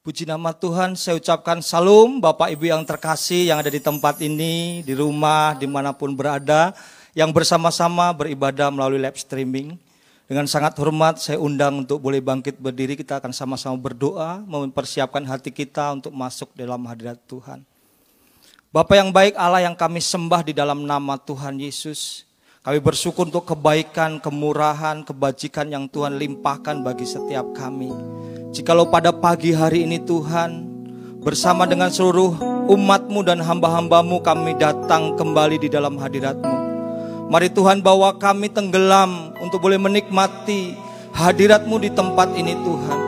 Puji nama Tuhan, saya ucapkan salam Bapak Ibu yang terkasih yang ada di tempat ini, di rumah, di mana pun berada, yang bersama-sama beribadah melalui live streaming. Dengan sangat hormat saya undang untuk boleh bangkit berdiri, kita akan sama-sama berdoa, mempersiapkan hati kita untuk masuk dalam hadirat Tuhan. Bapak yang baik, Allah yang kami sembah di dalam nama Tuhan Yesus, kami bersyukur untuk kebaikan, kemurahan, kebajikan yang Tuhan limpahkan bagi setiap kami. Jikalau pada pagi hari ini Tuhan bersama dengan seluruh umatmu dan hamba-hambamu kami datang kembali di dalam hadiratmu. Mari Tuhan bawa kami tenggelam untuk boleh menikmati hadiratmu di tempat ini Tuhan.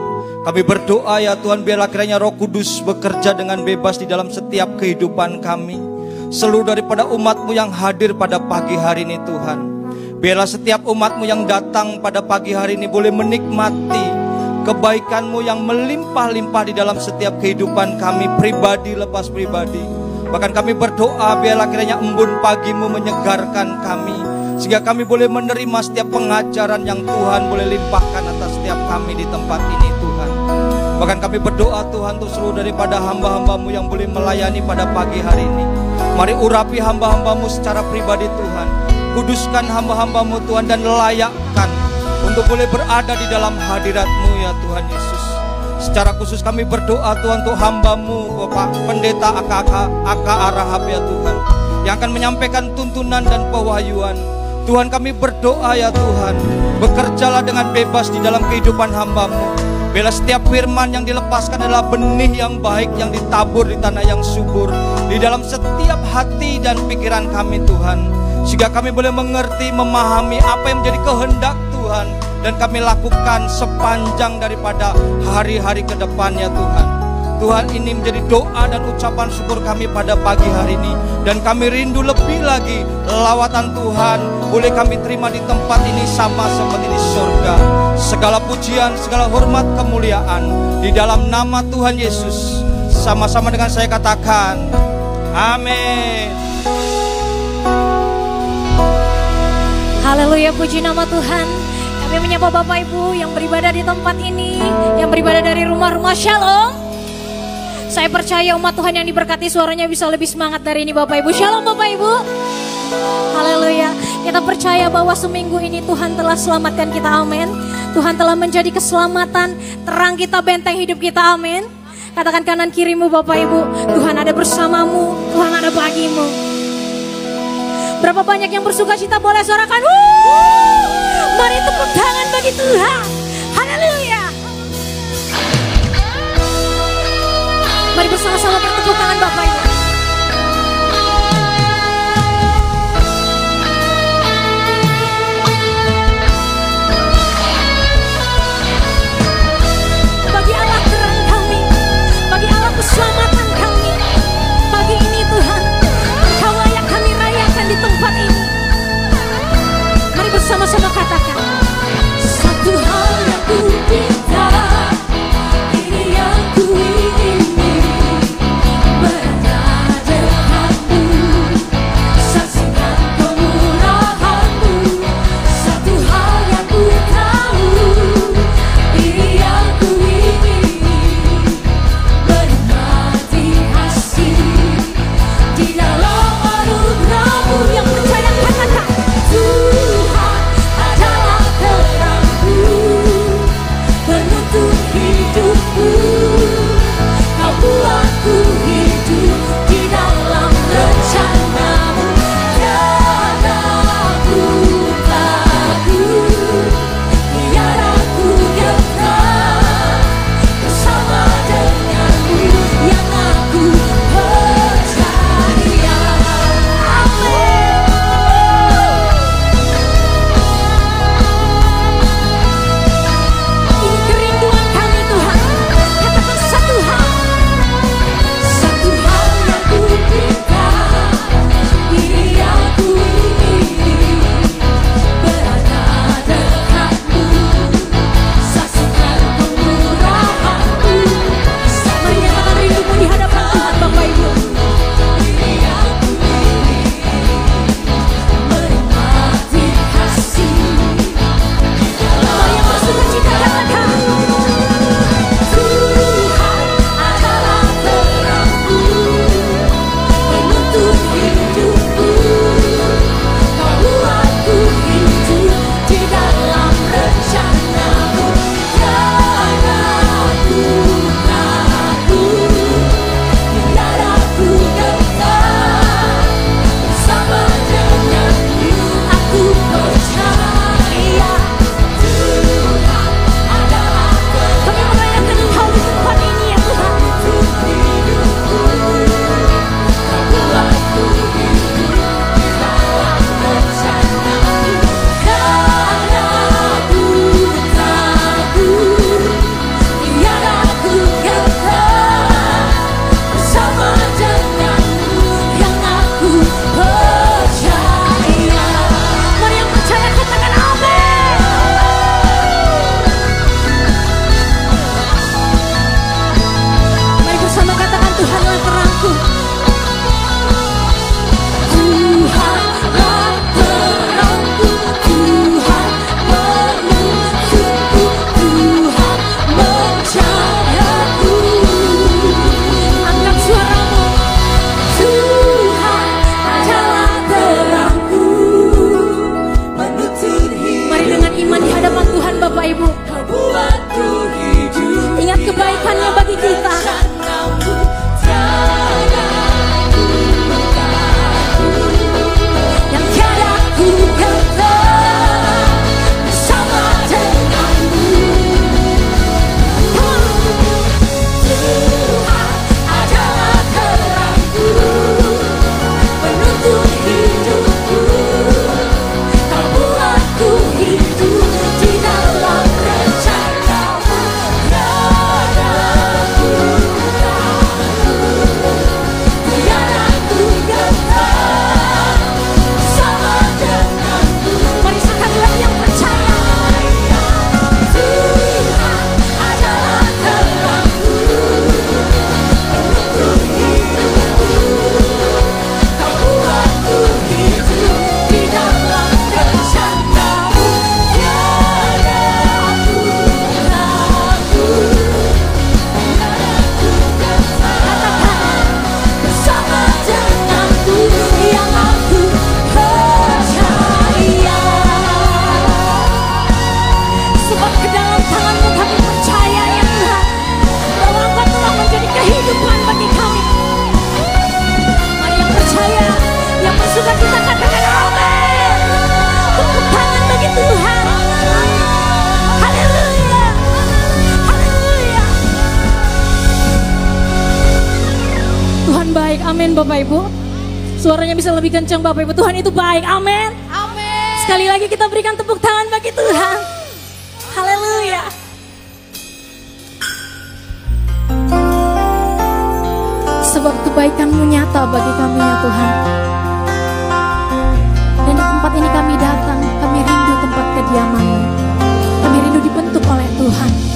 Kami berdoa ya Tuhan biarlah kiranya roh kudus bekerja dengan bebas di dalam setiap kehidupan kami. Seluruh daripada umatmu yang hadir pada pagi hari ini Tuhan. Biarlah setiap umatmu yang datang pada pagi hari ini boleh menikmati kebaikanmu yang melimpah-limpah di dalam setiap kehidupan kami pribadi lepas pribadi. Bahkan kami berdoa biarlah kiranya embun pagimu menyegarkan kami. Sehingga kami boleh menerima setiap pengajaran yang Tuhan boleh limpahkan atas setiap kami di tempat ini Tuhan. Bahkan kami berdoa Tuhan untuk seluruh daripada hamba-hambamu yang boleh melayani pada pagi hari ini. Mari urapi hamba-hambamu secara pribadi Tuhan. Kuduskan hamba-hambamu Tuhan dan layakkan untuk boleh berada di dalam hadiratmu ya Tuhan Yesus. Secara khusus kami berdoa Tuhan untuk hambamu Bapak Pendeta AKK AK Arahab ya Tuhan. Yang akan menyampaikan tuntunan dan pewahyuan. Tuhan kami berdoa ya Tuhan. Bekerjalah dengan bebas di dalam kehidupan hambamu. Bila setiap firman yang dilepaskan adalah benih yang baik yang ditabur di tanah yang subur. Di dalam setiap hati dan pikiran kami Tuhan. Sehingga kami boleh mengerti, memahami apa yang menjadi kehendak Tuhan dan kami lakukan sepanjang daripada hari-hari ke depannya Tuhan. Tuhan ini menjadi doa dan ucapan syukur kami pada pagi hari ini dan kami rindu lebih lagi lawatan Tuhan boleh kami terima di tempat ini sama seperti di surga. Segala pujian, segala hormat, kemuliaan di dalam nama Tuhan Yesus. Sama-sama dengan saya katakan, Amin. Haleluya, puji nama Tuhan. Kami menyapa Bapak Ibu yang beribadah di tempat ini, yang beribadah dari rumah-rumah Shalom. Saya percaya umat Tuhan yang diberkati suaranya bisa lebih semangat dari ini Bapak Ibu. Shalom Bapak Ibu. Haleluya. Kita percaya bahwa seminggu ini Tuhan telah selamatkan kita. Amin. Tuhan telah menjadi keselamatan, terang kita, benteng hidup kita. Amin. Katakan kanan kirimu Bapak Ibu, Tuhan ada bersamamu, Tuhan ada bagimu. Berapa banyak yang bersuka cita boleh suarakan? Wuh! Mari tepuk tangan bagi Tuhan. Haleluya. Mari bersama-sama bertepuk tangan Bapak Ibu. Bersama-sama katakan Satu bisa lebih kencang Bapak Ibu. Tuhan itu baik. Amin. Sekali lagi kita berikan tepuk tangan bagi Tuhan. Haleluya. Sebab kebaikanmu nyata bagi kami ya Tuhan. Dan di tempat ini kami datang, kami rindu tempat kediamanmu. Kami rindu dibentuk oleh Tuhan.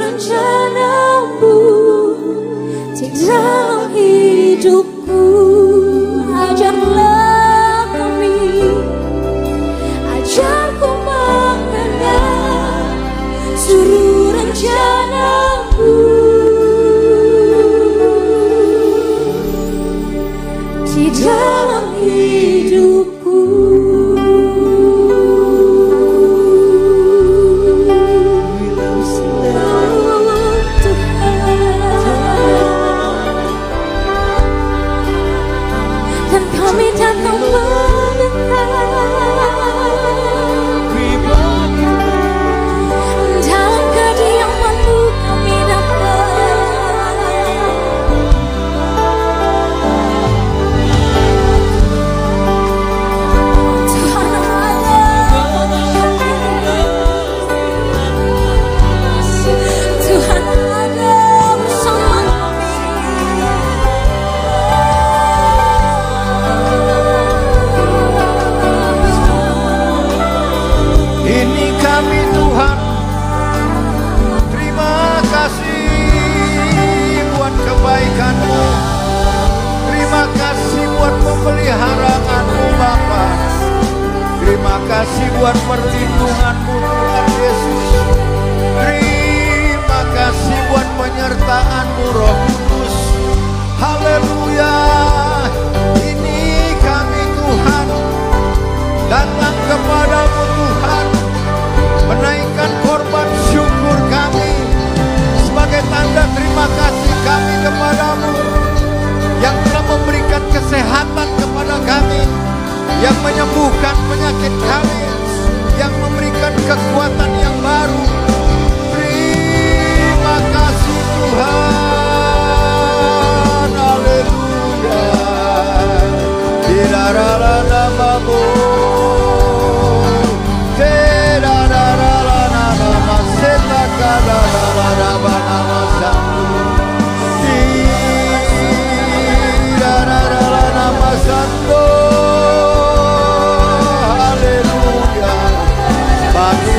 Rencanamu Di dalam hidupku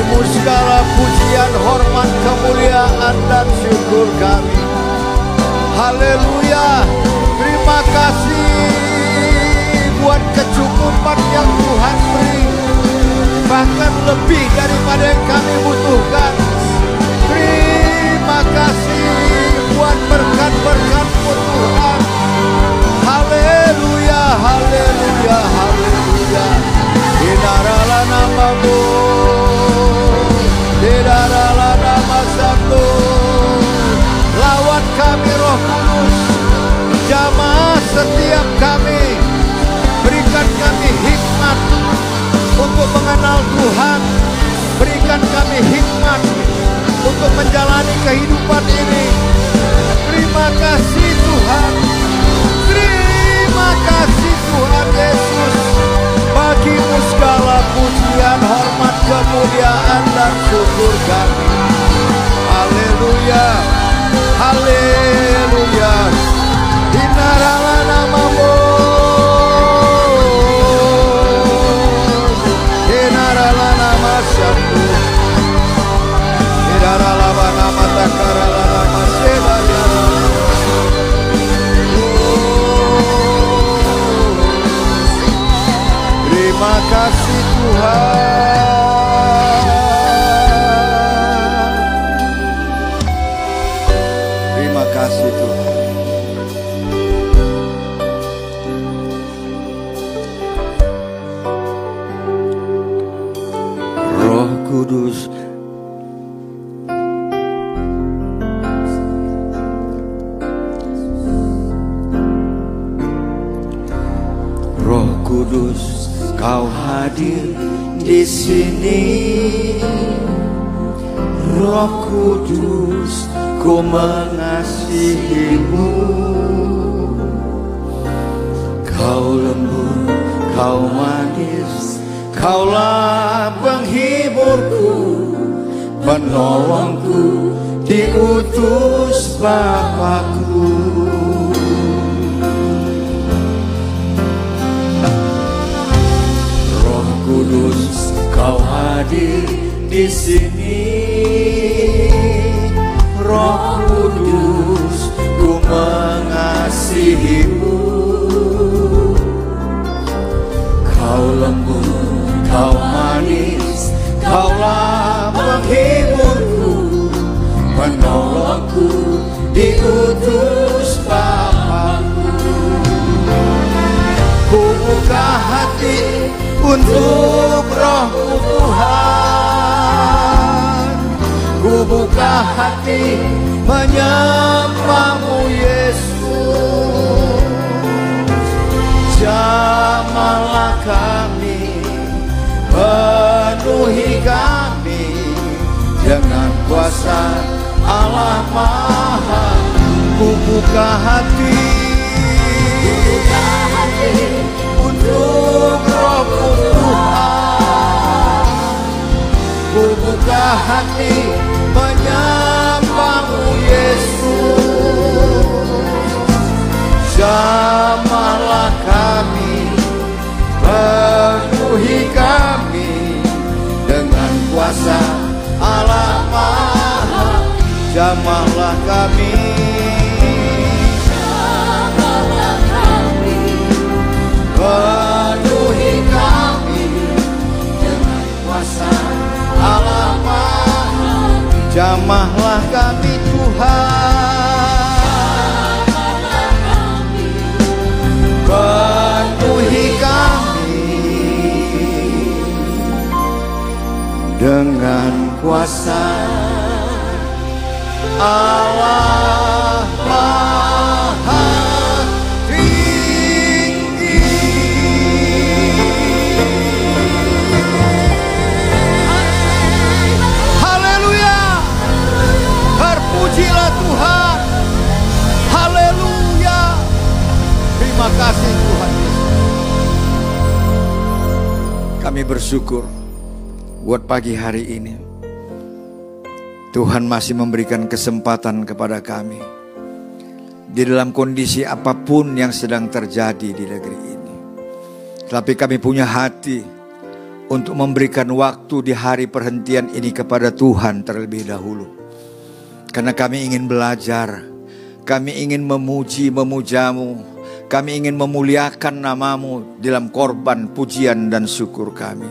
Bagimu segala pujian, hormat, kemuliaan dan syukur kami Haleluya. Terima kasih buat kecukupan yang Tuhan beri. Bahkan lebih daripada yang kami butuhkan. Terima kasih buat berkat-berkat-Mu Tuhan. Haleluya, haleluya, haleluya. Dinaralah namamu. Setiap kami. Berikan kami hikmat untuk mengenal Tuhan. Berikan kami hikmat untuk menjalani kehidupan ini. Terima kasih Tuhan. Terima kasih Tuhan Yesus. Bagimu segala pujian, hormat, kemuliaan, dan syukur kami. Haleluya. Haleluya. Terima kasih Tuhan. Di sini Roh Kudus ku mengasihimu Kau lembut, kau manis, Kaulah penghiburku, penolongku, diutus Bapakku. Kau hadir di sini. Roh Kudus, ku mengasihimu. Kau lembut, kau manis, kaulah penghiburku, penolongku, diutus Bapakku. Ku buka hati untuk rohmu Tuhan. Ku buka hati menyembahmu Yesus. Jamahlah kami, penuhi kami dengan kuasa Allah Maha. Ku buka hati, buka hati untuk hati menyembahmu Yesus. Jamahlah kami, penuhi kami dengan kuasa Allah Maha. Jamahlah kami, Jamahlah kami Tuhan. penuhi kami dengan kuasa Allah Terima kasih Tuhan Yesus. Kami bersyukur buat pagi hari ini. Tuhan masih memberikan kesempatan kepada kami. Di dalam kondisi apa pun yang sedang terjadi di negeri ini. Tapi kami punya hati untuk memberikan waktu di hari perhentian ini kepada Tuhan terlebih dahulu. Karena kami ingin belajar, kami ingin memuji, memujamu, kami ingin memuliakan namamu dalam korban, pujian, dan syukur kami.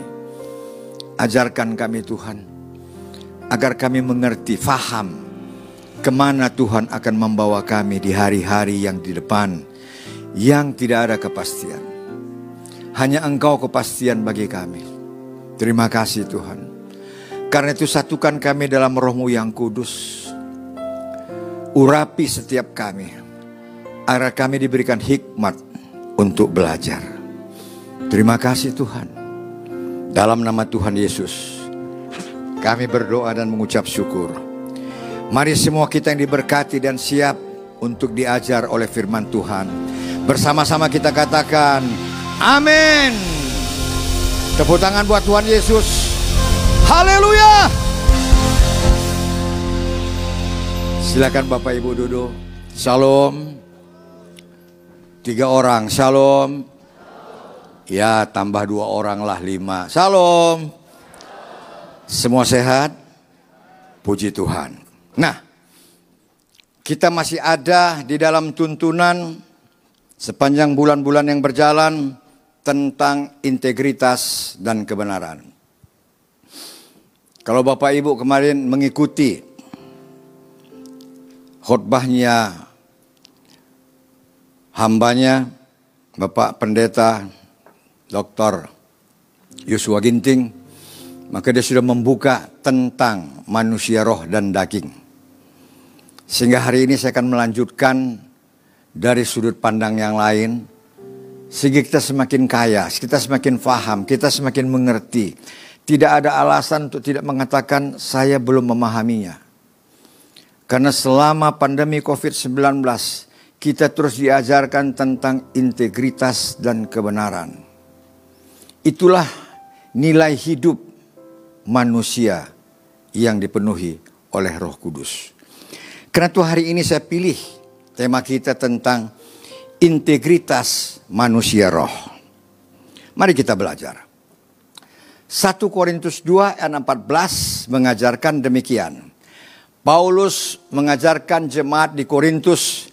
Ajarkan kami Tuhan, agar kami mengerti, faham, ke mana Tuhan akan membawa kami di hari-hari yang di depan, yang tidak ada kepastian. Hanya Engkau kepastian bagi kami. Terima kasih Tuhan. Karena itu satukan kami dalam rohmu yang kudus. Urapi setiap kami agar kami diberikan hikmat untuk belajar. Terima kasih Tuhan. Dalam nama Tuhan Yesus, kami berdoa dan mengucap syukur. Mari semua kita yang diberkati dan siap untuk diajar oleh firman Tuhan. Bersama-sama kita katakan, amin. Tepuk tangan buat Tuhan Yesus. Haleluya. Silakan Bapak Ibu duduk. Shalom. Tiga orang, shalom. Ya, tambah dua orang lah, lima. Shalom. Semua sehat? Puji Tuhan. Nah, kita masih ada di dalam tuntunan sepanjang bulan-bulan yang berjalan tentang integritas dan kebenaran. Kalau Bapak Ibu kemarin mengikuti khotbahnya hambanya Bapak Pendeta Dr. Yusua Ginting, maka dia sudah membuka tentang manusia roh dan daging. Sehingga hari ini saya akan melanjutkan dari sudut pandang yang lain, sehingga kita semakin kaya, kita semakin faham, kita semakin mengerti. Tidak ada alasan untuk tidak mengatakan saya belum memahaminya. Karena selama pandemi COVID-19, kita terus diajarkan tentang integritas dan kebenaran. Itulah nilai hidup manusia yang dipenuhi oleh Roh Kudus. Karena itu hari ini saya pilih tema kita tentang integritas manusia roh. Mari kita belajar. 1 Korintus 2 ayat 14 mengajarkan demikian. Paulus mengajarkan jemaat di Korintus,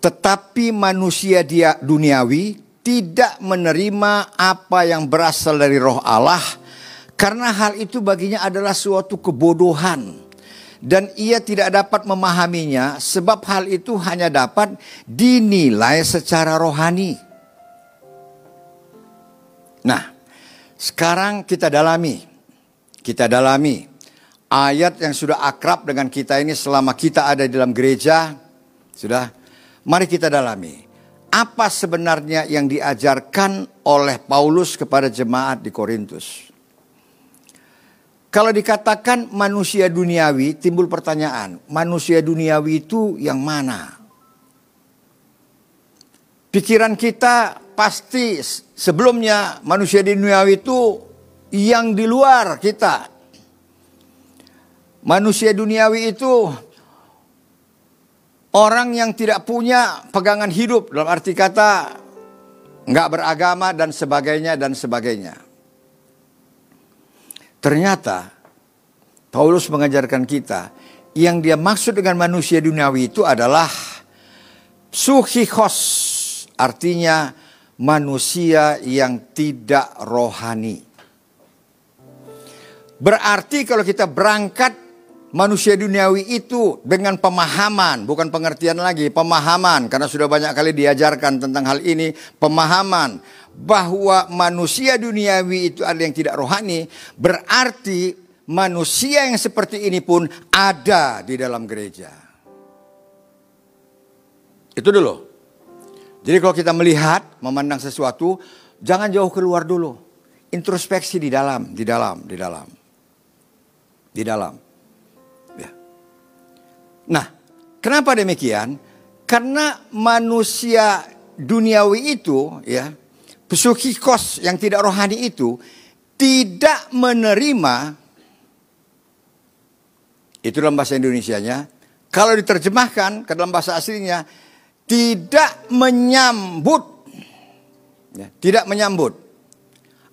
tetapi manusia dia duniawi tidak menerima apa yang berasal dari roh Allah, karena hal itu baginya adalah suatu kebodohan. Dan ia tidak dapat memahaminya sebab hal itu hanya dapat dinilai secara rohani. Nah, sekarang kita dalami. Kita dalami ayat yang sudah akrab dengan kita ini selama kita ada di dalam gereja. Sudah, mari kita dalami. Apa sebenarnya yang diajarkan oleh Paulus kepada jemaat di Korintus? Kalau dikatakan manusia duniawi, timbul pertanyaan, manusia duniawi itu yang mana? Pikiran kita pasti sebelumnya manusia duniawi itu yang di luar kita, Manusia duniawi itu orang yang tidak punya pegangan hidup dalam arti kata nggak beragama dan sebagainya dan sebagainya. Ternyata Paulus mengajarkan kita yang dia maksud dengan manusia duniawi itu adalah suhikos artinya manusia yang tidak rohani. Berarti kalau kita berangkat manusia duniawi itu dengan pemahaman, bukan pengertian lagi, pemahaman karena sudah banyak kali diajarkan tentang hal ini, pemahaman bahwa manusia duniawi itu ada yang tidak rohani, berarti manusia yang seperti ini pun ada di dalam gereja. Itu dulu. Jadi kalau kita melihat, memandang sesuatu, jangan jauh keluar dulu. Introspeksi di dalam, di dalam, di dalam. Di dalam. Nah, kenapa demikian? Karena manusia duniawi itu, ya, pesukikos yang tidak rohani itu tidak menerima itu dalam bahasa Indonesianya. Kalau diterjemahkan ke dalam bahasa aslinya tidak menyambut ya, tidak menyambut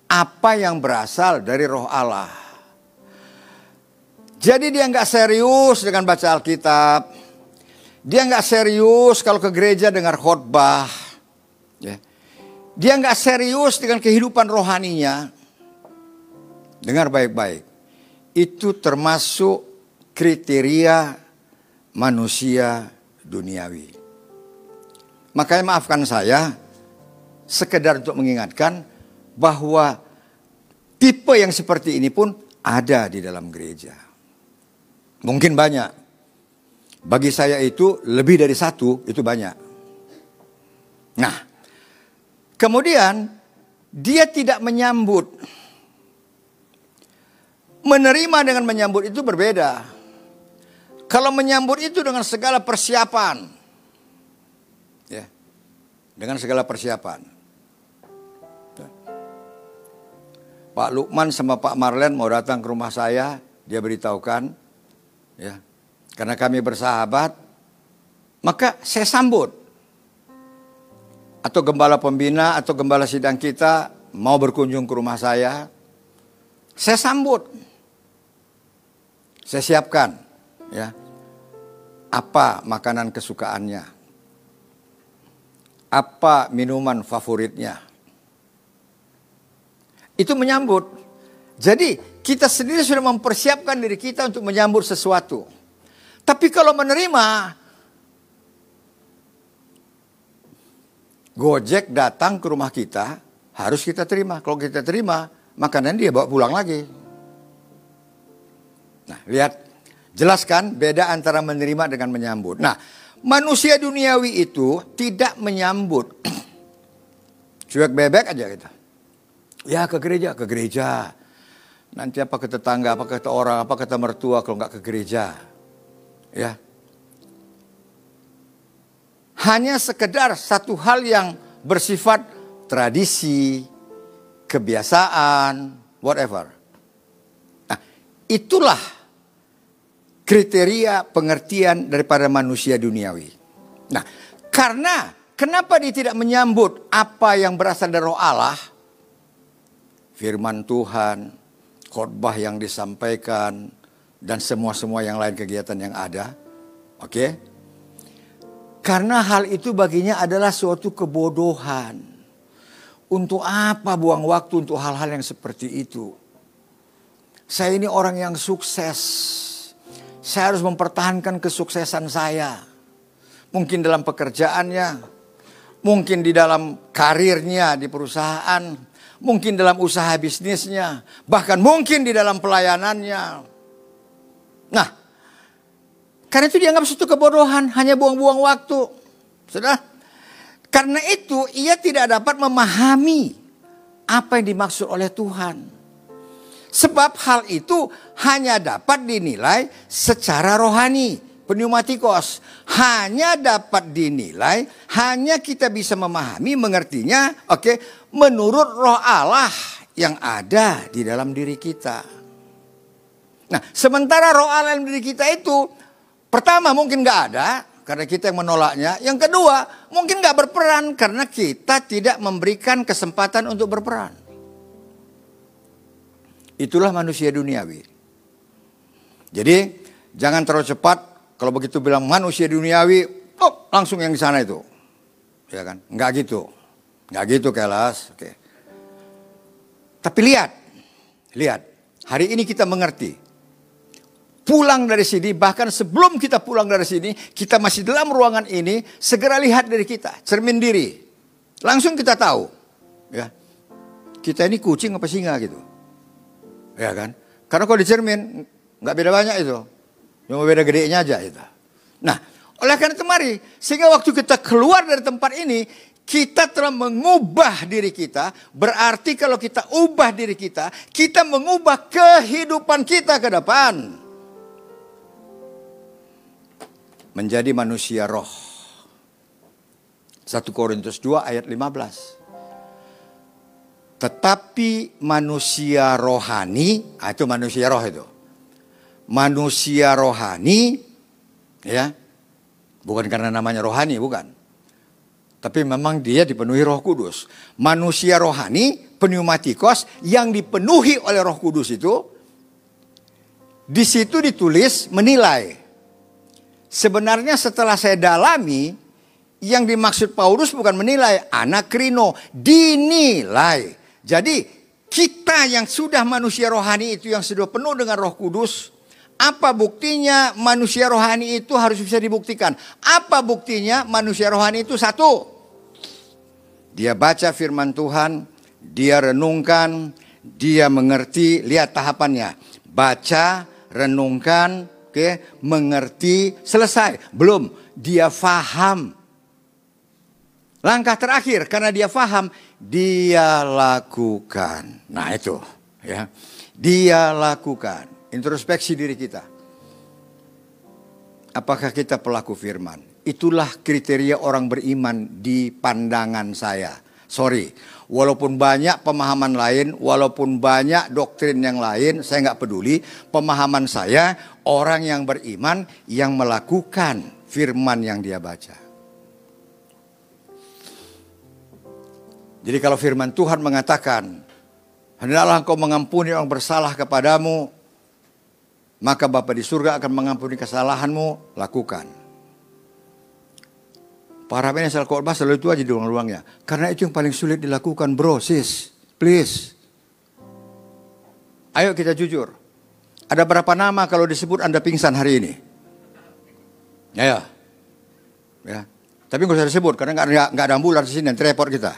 apa yang berasal dari roh Allah. Jadi dia nggak serius dengan baca Alkitab. Dia nggak serius kalau ke gereja dengar khotbah. Ya. Dia nggak serius dengan kehidupan rohaninya. Dengar baik-baik. Itu termasuk kriteria manusia duniawi. Makanya maafkan saya, sekedar untuk mengingatkan bahwa tipe yang seperti ini pun ada di dalam gereja. Mungkin banyak. Bagi saya itu lebih dari satu itu banyak. Nah, kemudian dia tidak menyambut. Menerima dengan menyambut itu berbeda. Kalau menyambut itu dengan segala persiapan. Ya. Dengan segala persiapan. Pak Lukman sama Pak Marlen mau datang ke rumah saya, dia beritahukan, ya. Karena kami bersahabat maka saya sambut. Atau gembala pembina atau gembala sidang kita mau berkunjung ke rumah saya saya sambut. Saya siapkan ya apa makanan kesukaannya? Apa minuman favoritnya? Itu menyambut jadi kita sendiri sudah mempersiapkan diri kita untuk menyambut sesuatu. Tapi kalau menerima, Gojek datang ke rumah kita, harus kita terima. Kalau kita terima, makanan dia bawa pulang lagi. Nah, lihat, jelaskan beda antara menerima dengan menyambut. Nah, manusia duniawi itu tidak menyambut. Cuek bebek aja kita. Ya ke gereja, ke gereja. Nanti apa kata tetangga, apa kata orang, apa kata mertua kalau nggak ke gereja. Ya. Hanya sekedar satu hal yang bersifat tradisi, kebiasaan, whatever. Nah, itulah kriteria pengertian daripada manusia duniawi. Nah, karena kenapa dia tidak menyambut apa yang berasal dari roh Allah? Firman Tuhan, khotbah yang disampaikan, dan semua-semua yang lain kegiatan yang ada. Oke? Karena hal itu baginya adalah suatu kebodohan. Untuk apa buang waktu untuk hal-hal yang seperti itu? Saya ini orang yang sukses. Saya harus mempertahankan kesuksesan saya. Mungkin dalam pekerjaannya, mungkin di dalam karirnya di perusahaan, mungkin dalam usaha bisnisnya, bahkan mungkin di dalam pelayanannya. Nah, karena itu dianggap suatu kebodohan, hanya buang-buang waktu. Sudah? Karena itu ia tidak dapat memahami apa yang dimaksud oleh Tuhan. Sebab hal itu hanya dapat dinilai secara rohani, pneumatikos. Hanya dapat dinilai, hanya kita bisa memahami, mengertinya, oke, okay, menurut roh Allah yang ada di dalam diri kita. Nah, sementara roh Allah dalam diri kita itu, pertama mungkin nggak ada, karena kita yang menolaknya. Yang kedua, mungkin nggak berperan karena kita tidak memberikan kesempatan untuk berperan. Itulah manusia duniawi. Jadi jangan terlalu cepat kalau begitu bilang manusia duniawi, oh langsung yang di sana itu, ya kan? Nggak gitu, nggak gitu kelas. Oke. Tapi lihat, lihat. Hari ini kita mengerti pulang dari sini, bahkan sebelum kita pulang dari sini, kita masih dalam ruangan ini, segera lihat dari kita, cermin diri. Langsung kita tahu, ya. Kita ini kucing apa singa gitu. Ya kan? Karena kalau di cermin nggak beda banyak itu. Cuma beda gedenya aja itu. Nah, oleh karena itu mari, sehingga waktu kita keluar dari tempat ini, kita telah mengubah diri kita. Berarti kalau kita ubah diri kita, kita mengubah kehidupan kita ke depan. menjadi manusia roh. 1 Korintus 2 ayat 15. Tetapi manusia rohani, ah, itu manusia roh itu. Manusia rohani, ya, bukan karena namanya rohani, bukan. Tapi memang dia dipenuhi roh kudus. Manusia rohani, pneumatikos, yang dipenuhi oleh roh kudus itu, di situ ditulis menilai. Sebenarnya setelah saya dalami, yang dimaksud Paulus bukan menilai, anak krino, dinilai. Jadi kita yang sudah manusia rohani itu yang sudah penuh dengan roh kudus, apa buktinya manusia rohani itu harus bisa dibuktikan? Apa buktinya manusia rohani itu satu? Dia baca firman Tuhan, dia renungkan, dia mengerti, lihat tahapannya. Baca, renungkan, Oke, mengerti, selesai. Belum, dia faham. Langkah terakhir karena dia faham, dia lakukan. Nah, itu ya. Dia lakukan. Introspeksi diri kita. Apakah kita pelaku firman? Itulah kriteria orang beriman di pandangan saya. Sorry, walaupun banyak pemahaman lain, walaupun banyak doktrin yang lain, saya nggak peduli. Pemahaman saya orang yang beriman yang melakukan firman yang dia baca. Jadi kalau firman Tuhan mengatakan, hendaklah engkau mengampuni orang bersalah kepadamu, maka Bapa di surga akan mengampuni kesalahanmu, lakukan. Para asal khotbah selalu itu aja di ruang-ruangnya. Karena itu yang paling sulit dilakukan bro, sis. Please. Ayo kita jujur. Ada berapa nama kalau disebut Anda pingsan hari ini? Ya, ya. ya. Tapi nggak usah disebut karena nggak ada ambulans di sini repot kita.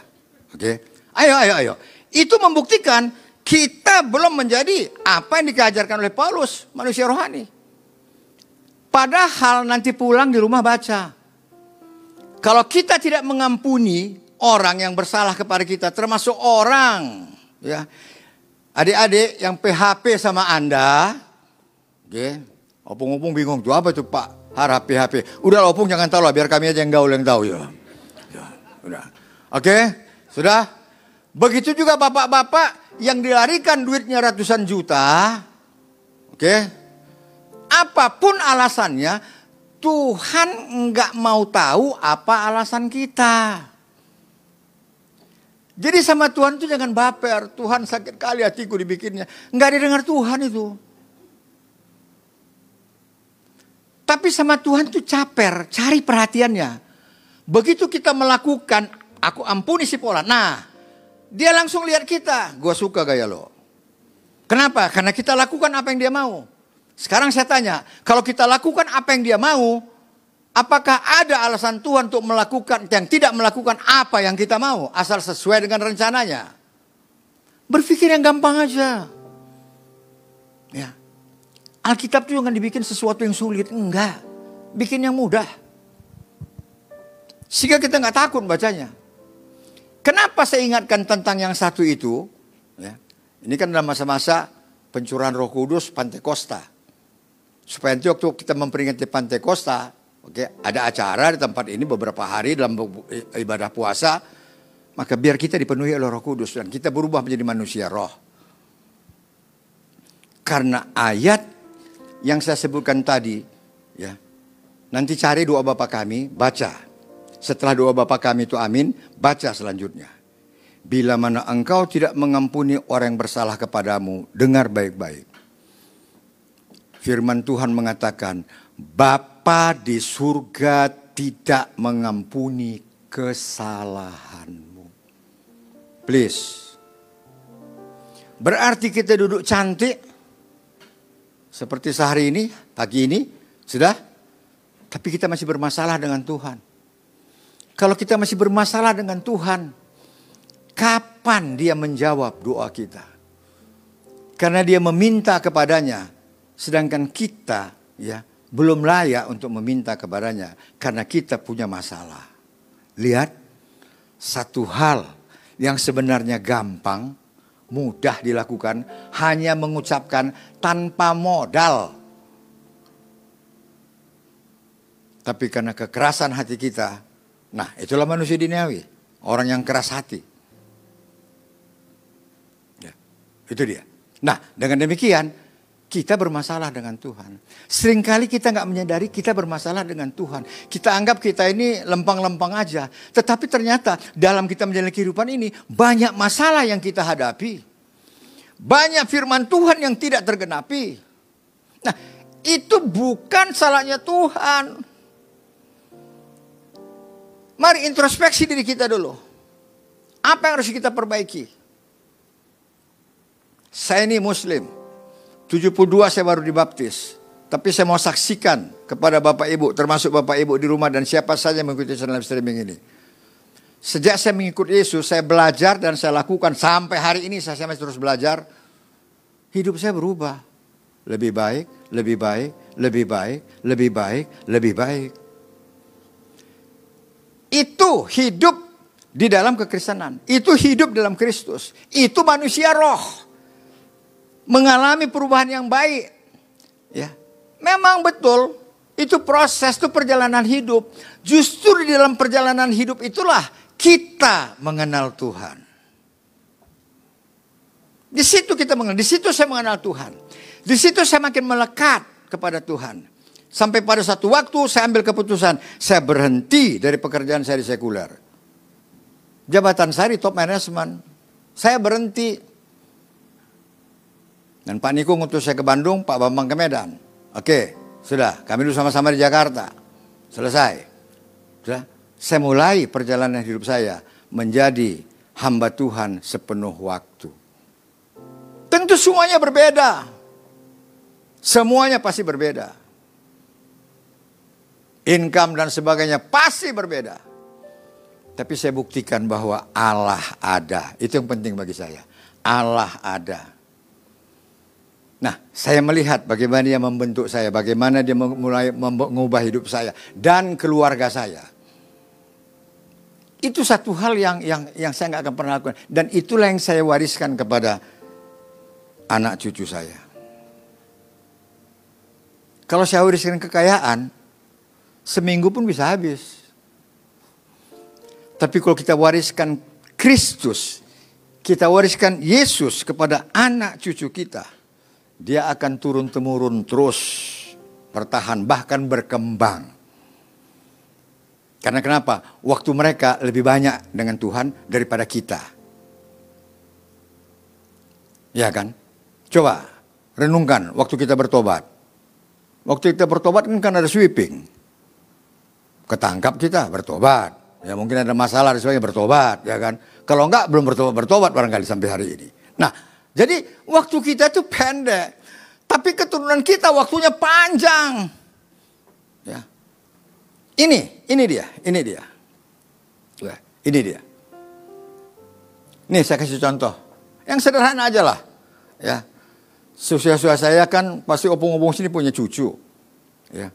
Oke. Okay? Ayo, ayo, ayo. Itu membuktikan kita belum menjadi apa yang dikajarkan oleh Paulus, manusia rohani. Padahal nanti pulang di rumah baca. Kalau kita tidak mengampuni orang yang bersalah kepada kita, termasuk orang, ya, adik-adik yang PHP sama Anda, oke, okay, opung-opung bingung tuh apa itu Pak harap PHP. Udah opung jangan tahu lah, biar kami aja yang gaul yang tahu ya. ya udah, oke, okay, sudah. Begitu juga bapak-bapak yang dilarikan duitnya ratusan juta. Oke. Apa pun alasannya, Tuhan nggak mau tahu apa alasan kita. Jadi sama Tuhan itu jangan baper. Tuhan sakit kali hatiku dibikinnya. Nggak didengar Tuhan itu. Tapi sama Tuhan itu caper, cari perhatiannya. Begitu kita melakukan, aku ampuni si pola. Nah, dia langsung lihat kita. Gue suka gaya lo. Kenapa? Karena kita lakukan apa yang dia mau. Sekarang saya tanya, kalau kita lakukan apa yang dia mau, apakah ada alasan Tuhan untuk melakukan yang tidak melakukan apa yang kita mau asal sesuai dengan rencananya? Berpikir yang gampang aja. Ya. Alkitab itu jangan dibikin sesuatu yang sulit, enggak. Bikin yang mudah. Sehingga kita nggak takut bacanya. Kenapa saya ingatkan tentang yang satu itu? Ya. Ini kan dalam masa-masa pencurahan Roh Kudus Pantekosta supaya nanti waktu kita memperingati Pantai Costa, oke, okay, ada acara di tempat ini beberapa hari dalam ibadah puasa, maka biar kita dipenuhi oleh Roh Kudus dan kita berubah menjadi manusia roh. Karena ayat yang saya sebutkan tadi, ya, nanti cari doa Bapa kami, baca. Setelah doa Bapa kami itu amin, baca selanjutnya. Bila mana engkau tidak mengampuni orang yang bersalah kepadamu, dengar baik-baik Firman Tuhan mengatakan, Bapa di surga tidak mengampuni kesalahanmu. Please. Berarti kita duduk cantik seperti sehari ini, pagi ini, sudah? Tapi kita masih bermasalah dengan Tuhan. Kalau kita masih bermasalah dengan Tuhan, kapan dia menjawab doa kita? Karena dia meminta kepadanya, Sedangkan kita ya belum layak untuk meminta kepadanya karena kita punya masalah. Lihat satu hal yang sebenarnya gampang, mudah dilakukan, hanya mengucapkan tanpa modal. Tapi karena kekerasan hati kita, nah itulah manusia duniawi, orang yang keras hati. Ya, itu dia. Nah dengan demikian kita bermasalah dengan Tuhan. Seringkali kita nggak menyadari kita bermasalah dengan Tuhan. Kita anggap kita ini lempang-lempang aja. Tetapi ternyata dalam kita menjalani kehidupan ini banyak masalah yang kita hadapi. Banyak firman Tuhan yang tidak tergenapi. Nah itu bukan salahnya Tuhan. Mari introspeksi diri kita dulu. Apa yang harus kita perbaiki? Saya ini muslim 72 saya baru dibaptis. Tapi saya mau saksikan kepada Bapak Ibu, termasuk Bapak Ibu di rumah dan siapa saja yang mengikuti channel streaming ini. Sejak saya mengikuti Yesus, saya belajar dan saya lakukan sampai hari ini saya masih terus belajar. Hidup saya berubah. Lebih baik, lebih baik, lebih baik, lebih baik, lebih baik. Itu hidup di dalam kekristenan. Itu hidup dalam Kristus. Itu manusia roh mengalami perubahan yang baik. Ya. Memang betul itu proses itu perjalanan hidup. Justru di dalam perjalanan hidup itulah kita mengenal Tuhan. Di situ kita mengenal, di situ saya mengenal Tuhan. Di situ saya makin melekat kepada Tuhan. Sampai pada satu waktu saya ambil keputusan, saya berhenti dari pekerjaan saya di sekuler. Jabatan saya di top management. Saya berhenti dan Pak Niko ngutus saya ke Bandung, Pak Bambang ke Medan. Oke, sudah. Kami dulu sama-sama di Jakarta. Selesai. Sudah. Saya mulai perjalanan hidup saya menjadi hamba Tuhan sepenuh waktu. Tentu semuanya berbeda. Semuanya pasti berbeda. Income dan sebagainya pasti berbeda. Tapi saya buktikan bahwa Allah ada. Itu yang penting bagi saya. Allah ada. Nah, saya melihat bagaimana dia membentuk saya, bagaimana dia mulai mengubah hidup saya dan keluarga saya. Itu satu hal yang yang yang saya nggak akan pernah lakukan dan itulah yang saya wariskan kepada anak cucu saya. Kalau saya wariskan kekayaan, seminggu pun bisa habis. Tapi kalau kita wariskan Kristus kita wariskan Yesus kepada anak cucu kita, dia akan turun temurun terus bertahan bahkan berkembang. Karena kenapa? Waktu mereka lebih banyak dengan Tuhan daripada kita. Ya kan? Coba renungkan waktu kita bertobat. Waktu kita bertobat kan, ada sweeping. Ketangkap kita bertobat. Ya mungkin ada masalah dan sebagainya bertobat, ya kan? Kalau enggak belum bertobat bertobat barangkali sampai hari ini. Nah, jadi waktu kita itu pendek, tapi keturunan kita waktunya panjang. Ya. Ini, ini dia, ini dia. Ya, ini dia. Nih saya kasih contoh. Yang sederhana aja lah. Ya. Susah-susah saya kan pasti opung-opung sini punya cucu. Ya.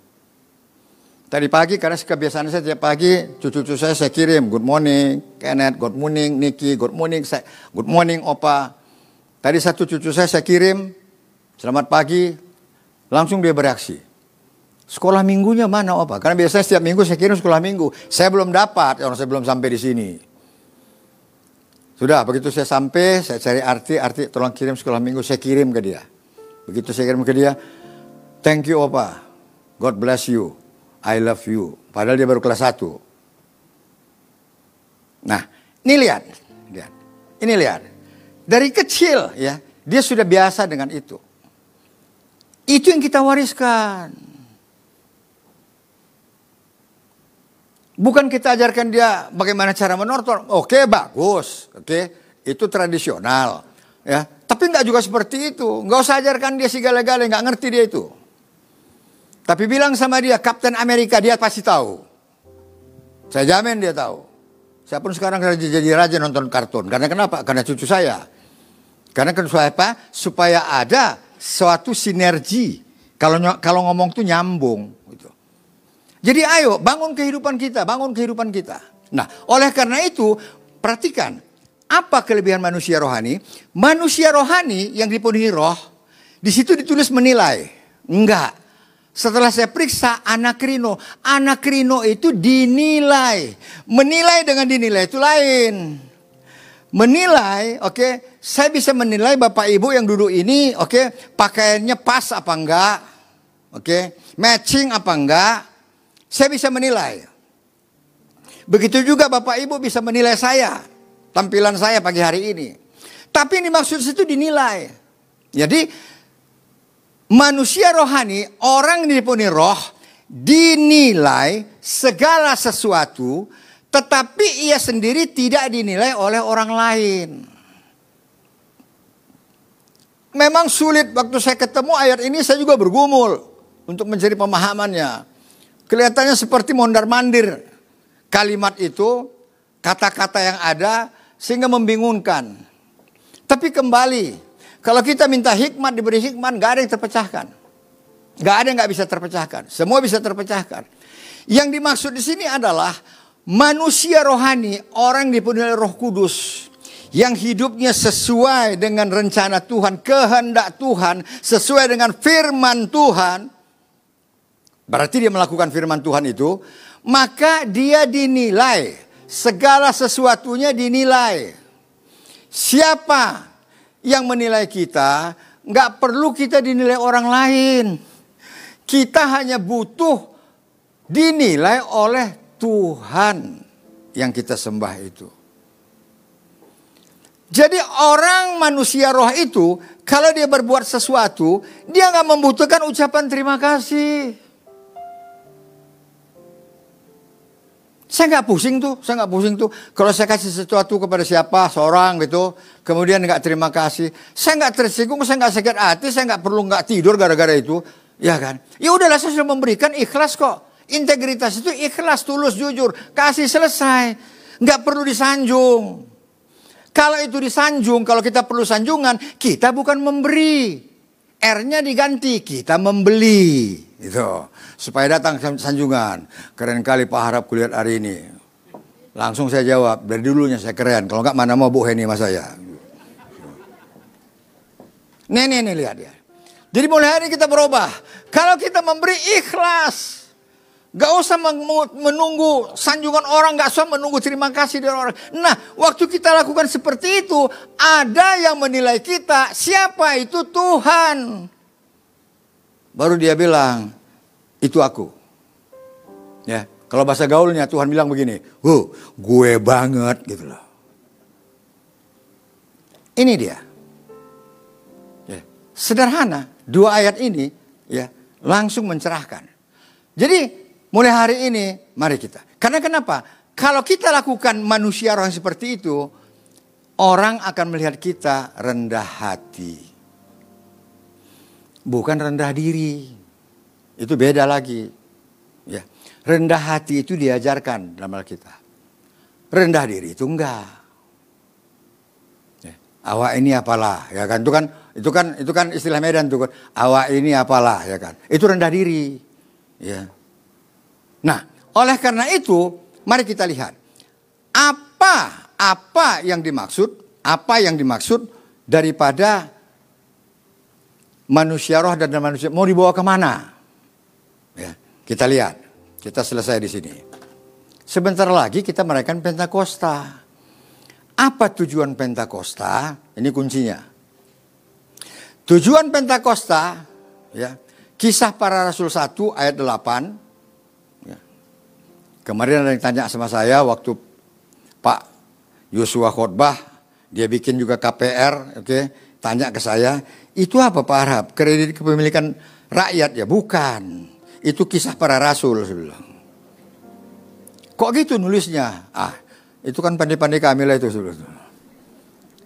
Tadi pagi karena kebiasaan saya tiap pagi cucu-cucu saya saya kirim good morning Kenneth, good morning Nicky, good morning saya, good morning Opa. Tadi satu cucu saya saya kirim selamat pagi langsung dia bereaksi. Sekolah minggunya mana Opa? Karena biasanya setiap minggu saya kirim sekolah minggu. Saya belum dapat, orang saya belum sampai di sini. Sudah, begitu saya sampai, saya cari arti, arti tolong kirim sekolah minggu, saya kirim ke dia. Begitu saya kirim ke dia, thank you Opa, God bless you. I love you. Padahal dia baru kelas 1. Nah, ini lihat. lihat. Ini lihat. Dari kecil ya, dia sudah biasa dengan itu. Itu yang kita wariskan. Bukan kita ajarkan dia bagaimana cara menortor. Oke, bagus. Oke, itu tradisional. Ya, tapi nggak juga seperti itu. Nggak usah ajarkan dia segala-gala, nggak ngerti dia itu. Tapi bilang sama dia, Kapten Amerika, dia pasti tahu. Saya jamin dia tahu. Saya pun sekarang jadi raja nonton kartun. Karena kenapa? Karena cucu saya. Karena supaya? Supaya ada suatu sinergi. Kalau kalau ngomong tuh nyambung. Gitu. Jadi ayo bangun kehidupan kita, bangun kehidupan kita. Nah, oleh karena itu perhatikan apa kelebihan manusia rohani? Manusia rohani yang dipenuhi roh, di situ ditulis menilai. Enggak. Setelah saya periksa anak rino, anak rino itu dinilai. Menilai dengan dinilai itu lain. Menilai, oke, okay, saya bisa menilai Bapak Ibu yang duduk ini, oke, okay, pakaiannya pas apa enggak, oke, okay, matching apa enggak, saya bisa menilai. Begitu juga Bapak Ibu bisa menilai saya, tampilan saya pagi hari ini. Tapi ini maksud itu dinilai. Jadi manusia rohani, orang yang dipenuhi roh, dinilai segala sesuatu, tetapi ia sendiri tidak dinilai oleh orang lain. Memang sulit waktu saya ketemu ayat ini saya juga bergumul untuk mencari pemahamannya. Kelihatannya seperti mondar-mandir kalimat itu, kata-kata yang ada sehingga membingungkan. Tapi kembali, kalau kita minta hikmat, diberi hikmat, gak ada yang terpecahkan. Gak ada yang gak bisa terpecahkan. Semua bisa terpecahkan. Yang dimaksud di sini adalah manusia rohani, orang dipenuhi roh kudus. Yang hidupnya sesuai dengan rencana Tuhan, kehendak Tuhan, sesuai dengan firman Tuhan. Berarti dia melakukan firman Tuhan itu, maka dia dinilai. Segala sesuatunya dinilai. Siapa yang menilai kita, nggak perlu kita dinilai orang lain. Kita hanya butuh dinilai oleh Tuhan yang kita sembah itu. Jadi orang manusia roh itu kalau dia berbuat sesuatu, dia nggak membutuhkan ucapan terima kasih. Saya nggak pusing tuh, saya nggak pusing tuh. Kalau saya kasih sesuatu kepada siapa, seorang gitu, kemudian nggak terima kasih, saya nggak tersinggung, saya nggak sakit hati, saya nggak perlu nggak tidur gara-gara itu, ya kan? Ya udahlah saya sudah memberikan ikhlas kok. Integritas itu ikhlas, tulus, jujur, kasih selesai, nggak perlu disanjung. Kalau itu disanjung, kalau kita perlu sanjungan, kita bukan memberi. R-nya diganti, kita membeli. Itu. Supaya datang sanjungan. Keren kali Pak Harap kulihat hari ini. Langsung saya jawab, dari dulunya saya keren. Kalau enggak mana mau Bu Heni sama saya. Nih, nih, nih lihat ya. Jadi mulai hari kita berubah. Kalau kita memberi ikhlas. Gak usah menunggu sanjungan orang, gak usah menunggu terima kasih dari orang. Nah, waktu kita lakukan seperti itu, ada yang menilai kita, siapa itu Tuhan. Baru dia bilang, itu aku. Ya, kalau bahasa gaulnya Tuhan bilang begini, "Huh, gue banget." gitu loh. Ini dia. Ya, sederhana, dua ayat ini ya langsung mencerahkan. Jadi mulai hari ini mari kita. Karena kenapa? Kalau kita lakukan manusia orang seperti itu, orang akan melihat kita rendah hati. Bukan rendah diri. Itu beda lagi. Ya. Rendah hati itu diajarkan dalam kita. Rendah diri itu enggak. Ya. Awak ini apalah, ya kan? Itu kan itu kan itu kan istilah Medan tuh. Awak ini apalah, ya kan? Itu rendah diri. Ya. Nah, oleh karena itu, mari kita lihat apa apa yang dimaksud, apa yang dimaksud daripada manusia roh dan manusia mau dibawa ke mana? Ya, kita lihat, kita selesai di sini. Sebentar lagi kita merayakan Pentakosta. Apa tujuan Pentakosta? Ini kuncinya. Tujuan Pentakosta, ya, kisah para rasul 1 ayat 8, Kemarin ada yang tanya sama saya waktu Pak Yosua khotbah, dia bikin juga KPR, oke, okay, tanya ke saya, itu apa Pak Arab? Kredit kepemilikan rakyat ya? Bukan. Itu kisah para rasul. Kok gitu nulisnya? Ah, itu kan pandai-pandai kami lah itu.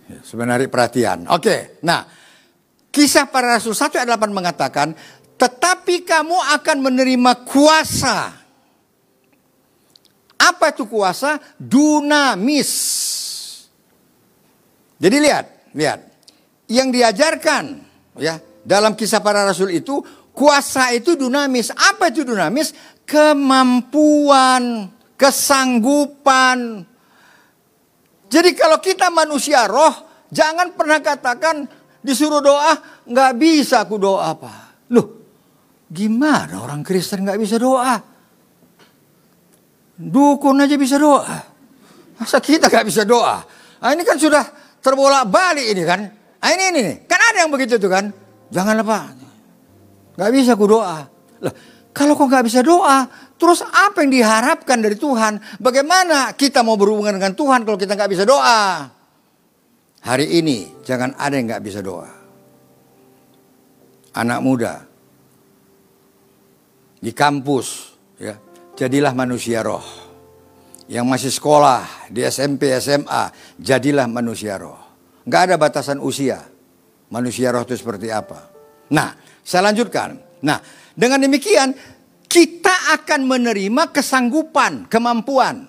Ya, sebenarnya perhatian. Oke, nah kisah para rasul 1 ayat 8 mengatakan, tetapi kamu akan menerima kuasa apa itu kuasa? Dunamis. Jadi lihat, lihat. Yang diajarkan ya dalam kisah para rasul itu kuasa itu dunamis. Apa itu dunamis? Kemampuan, kesanggupan. Jadi kalau kita manusia roh, jangan pernah katakan disuruh doa, nggak bisa aku doa apa. Loh, gimana orang Kristen nggak bisa doa? Dukun aja bisa doa. Masa kita gak bisa doa? Nah, ini kan sudah terbolak balik ini kan. Nah, ini, ini, Kan ada yang begitu tuh kan. Jangan lupa. Gak bisa ku doa. Loh, kalau kau gak bisa doa, terus apa yang diharapkan dari Tuhan? Bagaimana kita mau berhubungan dengan Tuhan kalau kita gak bisa doa? Hari ini jangan ada yang gak bisa doa. Anak muda di kampus, ya, jadilah manusia roh. Yang masih sekolah di SMP, SMA, jadilah manusia roh. Nggak ada batasan usia. Manusia roh itu seperti apa. Nah, saya lanjutkan. Nah, dengan demikian kita akan menerima kesanggupan, kemampuan.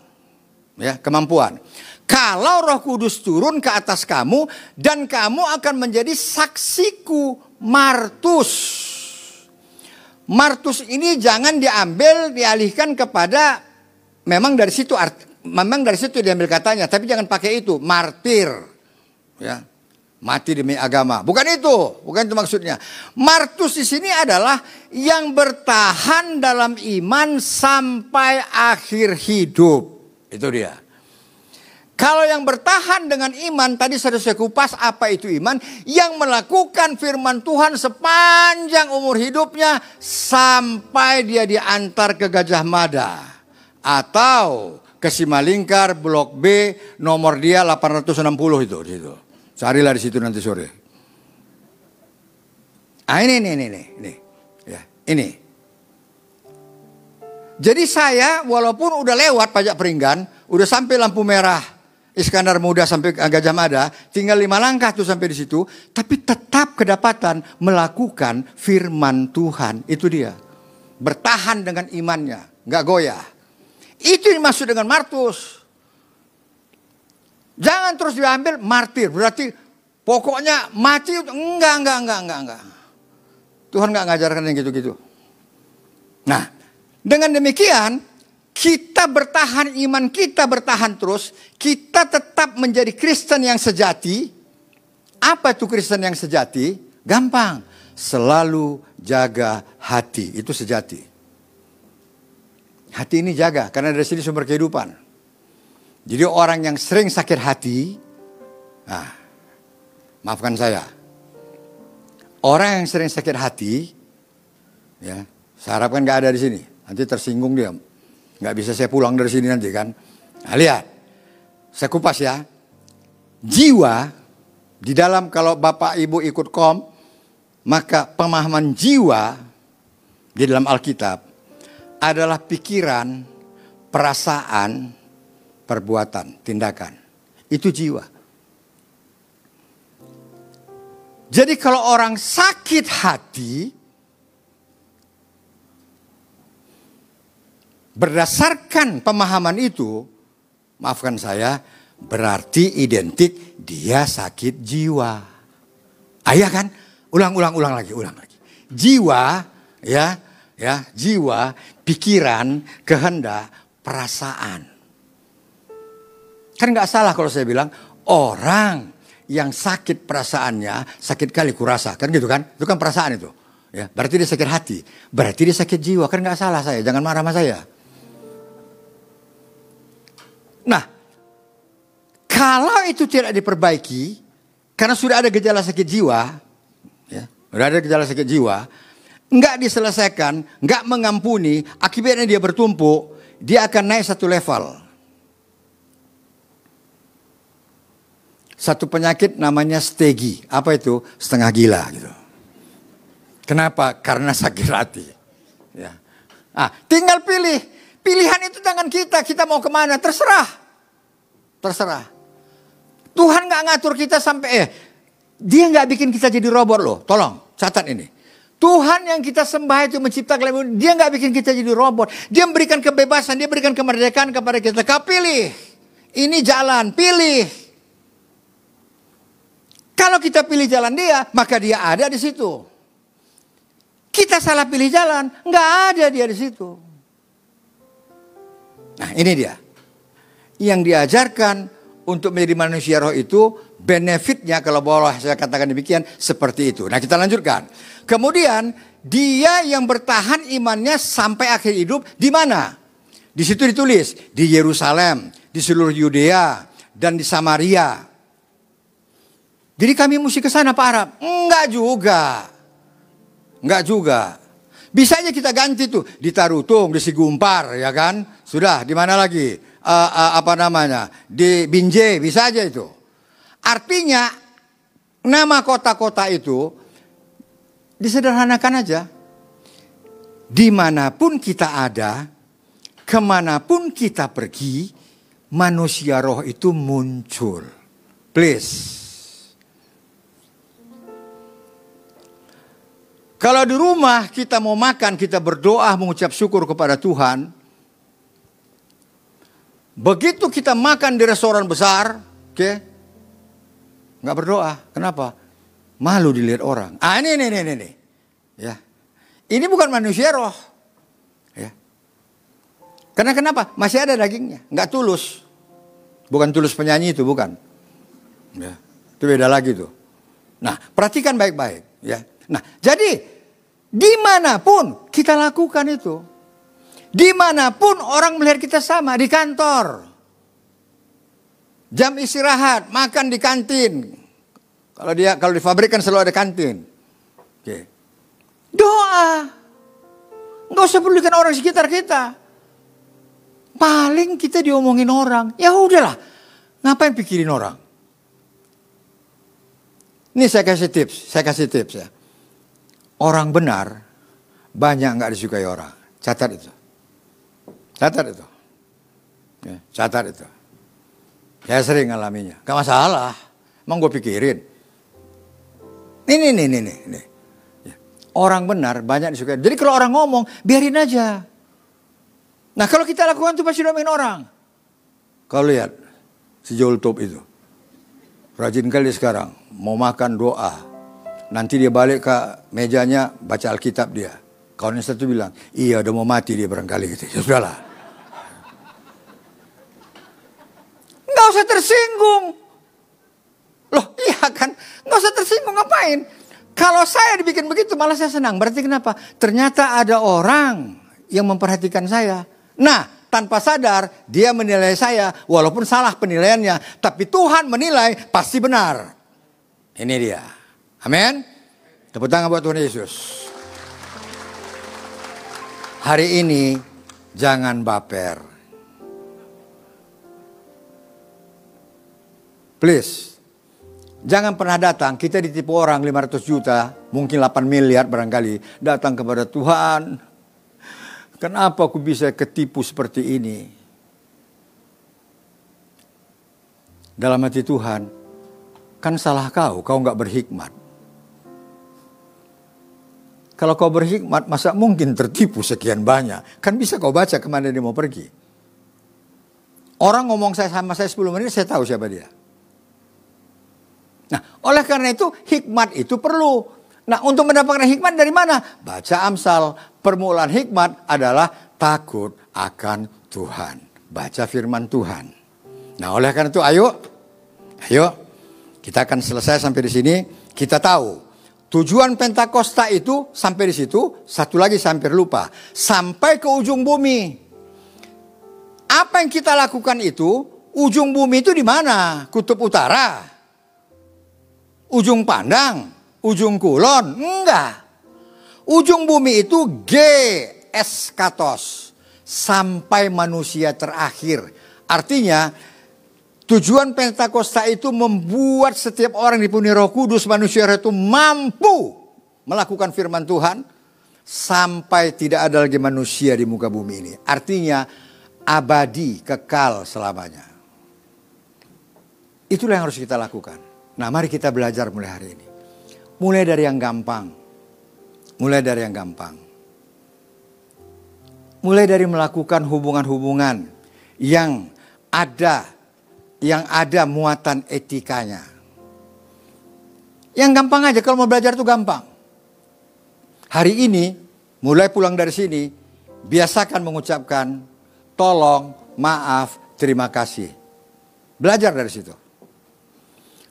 Ya, kemampuan. Kalau Roh Kudus turun ke atas kamu dan kamu akan menjadi saksiku Martus Martus ini jangan diambil dialihkan kepada memang dari situ memang dari situ diambil katanya, tapi jangan pakai itu martir. Ya. Mati demi agama. Bukan itu, bukan itu maksudnya. Martus di sini adalah yang bertahan dalam iman sampai akhir hidup. Itu dia. Kalau yang bertahan dengan iman, tadi sudah saya kupas apa itu iman, yang melakukan firman Tuhan sepanjang umur hidupnya sampai dia diantar ke Gajah Mada atau ke Simalingkar Blok B nomor dia 860 itu di situ. Carilah di situ nanti sore. Ah ini ini ini ini. Ya, ini. Jadi saya walaupun udah lewat pajak peringgan, udah sampai lampu merah Iskandar muda sampai Gajah Mada, tinggal lima langkah tuh sampai di situ, tapi tetap kedapatan melakukan firman Tuhan. Itu dia. Bertahan dengan imannya, nggak goyah. Itu yang dimaksud dengan martus. Jangan terus diambil martir, berarti pokoknya mati enggak enggak enggak enggak enggak. Tuhan nggak ngajarkan yang gitu-gitu. Nah, dengan demikian kita bertahan, iman kita bertahan terus, kita tetap menjadi Kristen yang sejati. Apa itu Kristen yang sejati? Gampang, selalu jaga hati, itu sejati. Hati ini jaga karena dari sini sumber kehidupan. Jadi orang yang sering sakit hati, nah, maafkan saya. Orang yang sering sakit hati, ya, saya harapkan nggak ada di sini. Nanti tersinggung dia, nggak bisa saya pulang dari sini nanti kan. Nah, lihat, saya kupas ya. Jiwa di dalam kalau bapak ibu ikut kom, maka pemahaman jiwa di dalam Alkitab adalah pikiran, perasaan, perbuatan, tindakan. Itu jiwa. Jadi kalau orang sakit hati, berdasarkan pemahaman itu, maafkan saya, berarti identik dia sakit jiwa. Ayah kan? Ulang, ulang, ulang lagi, ulang lagi. Jiwa, ya, ya, jiwa, pikiran, kehendak, perasaan. Kan nggak salah kalau saya bilang orang yang sakit perasaannya sakit kali kurasa kan gitu kan? Itu kan perasaan itu. Ya, berarti dia sakit hati, berarti dia sakit jiwa kan nggak salah saya. Jangan marah sama saya. Nah, kalau itu tidak diperbaiki, karena sudah ada gejala sakit jiwa, ya, sudah ada gejala sakit jiwa, nggak diselesaikan, nggak mengampuni, akibatnya dia bertumpuk, dia akan naik satu level. Satu penyakit namanya stegi. Apa itu? Setengah gila gitu. Kenapa? Karena sakit hati. Ya. Ah, tinggal pilih. Pilihan itu tangan kita. Kita mau ke mana? Terserah. Terserah. Tuhan nggak ngatur kita sampai eh dia nggak bikin kita jadi robot loh. Tolong catat ini. Tuhan yang kita sembah itu menciptakan dia nggak bikin kita jadi robot. Dia memberikan kebebasan, dia berikan kemerdekaan kepada kita. Kau pilih. Ini jalan, pilih. Kalau kita pilih jalan dia, maka dia ada di situ. Kita salah pilih jalan, nggak ada dia di situ. Nah ini dia. Yang diajarkan untuk menjadi manusia roh itu benefitnya kalau boleh saya katakan demikian seperti itu. Nah kita lanjutkan. Kemudian dia yang bertahan imannya sampai akhir hidup di mana? Di situ ditulis di Yerusalem, di seluruh Yudea dan di Samaria. Jadi kami mesti ke sana Pak Arab? Enggak juga. Enggak juga. Bisa aja kita ganti tuh di Tarutung, di Sigumpar, ya kan? Sudah, di mana lagi? Uh, uh, apa namanya? Di Binjai, bisa aja itu. Artinya nama kota-kota itu disederhanakan aja. Di mana pun kita ada, ke mana pun kita pergi, manusia roh itu muncul. Please. Kalau di rumah kita mau makan, kita berdoa mengucap syukur kepada Tuhan. Begitu kita makan di restoran besar, oke, okay, nggak berdoa. Kenapa? Malu dilihat orang. Ah ini, ini, ini, ini. Ya. Ini bukan manusia roh. Ya. Karena kenapa? Masih ada dagingnya. Nggak tulus. Bukan tulus penyanyi itu, bukan. Ya. Itu beda lagi tuh. Nah, perhatikan baik-baik. Ya. Nah, jadi di mana pun kita lakukan itu. Di mana pun orang melihat kita sama, di kantor. Jam istirahat, makan di kantin. Kalau dia kalau di pabrik kan selalu ada kantin. Oke. Doa. Enggak usah pedulikan orang sekitar kita. Paling kita diomongin orang. Ya udahlah. Ngapain pikirin orang? Ini saya kasih tips, saya kasih tips ya. Orang benar banyak nggak disukai orang. Catat itu. Catat itu. Ya, catat itu. Saya sering ngalaminya. Gak masalah. Emang gue pikirin. Ini, ini, ini, ini. ini. Ya. Orang benar banyak disukai. Jadi kalau orang ngomong, biarin aja. Nah kalau kita lakukan itu pasti domain orang. Kau lihat si Joel Top itu. Rajin kali sekarang. Mau makan doa. Nanti dia balik ke mejanya baca Alkitab dia. Kawan yang satu bilang, iya udah mau mati dia barangkali gitu. Ya sudahlah. Nggak usah tersinggung. Loh iya kan, nggak usah tersinggung ngapain? Kalau saya dibikin begitu malah saya senang. Berarti kenapa? Ternyata ada orang yang memperhatikan saya. Nah, tanpa sadar dia menilai saya walaupun salah penilaiannya, tapi Tuhan menilai pasti benar. Ini dia. Amin. Tepuk tangan buat Tuhan Yesus. Hari ini jangan baper. Please. Jangan pernah datang, kita ditipu orang 500 juta, mungkin 8 miliar barangkali. Datang kepada Tuhan. Kenapa aku bisa ketipu seperti ini? Dalam hati Tuhan, kan salah kau, kau nggak berhikmat. Kalau kau berhikmat, masa mungkin tertipu sekian banyak? Kan bisa kau baca ke mana dia mau pergi. Orang ngomong saya sama saya 10 menit, saya tahu siapa dia. Nah, oleh karena itu hikmat itu perlu. Nah, untuk mendapatkan hikmat dari mana? Baca Amsal. Permulaan hikmat adalah takut akan Tuhan. Baca firman Tuhan. Nah, oleh karena itu ayo ayo kita akan selesai sampai di sini. Kita tahu tujuan Pentakosta itu sampai di situ, satu lagi sampai lupa. Sampai ke ujung bumi. Apa yang kita lakukan itu, ujung bumi itu di mana? Kutub utara ujung pandang, ujung kulon, enggak. Ujung bumi itu G eskatos sampai manusia terakhir. Artinya tujuan Pentakosta itu membuat setiap orang dipenuhi Roh Kudus manusia itu mampu melakukan firman Tuhan sampai tidak ada lagi manusia di muka bumi ini. Artinya abadi, kekal selamanya. Itulah yang harus kita lakukan. Nah mari kita belajar mulai hari ini. Mulai dari yang gampang. Mulai dari yang gampang. Mulai dari melakukan hubungan-hubungan yang ada yang ada muatan etikanya. Yang gampang aja kalau mau belajar itu gampang. Hari ini mulai pulang dari sini biasakan mengucapkan tolong, maaf, terima kasih. Belajar dari situ.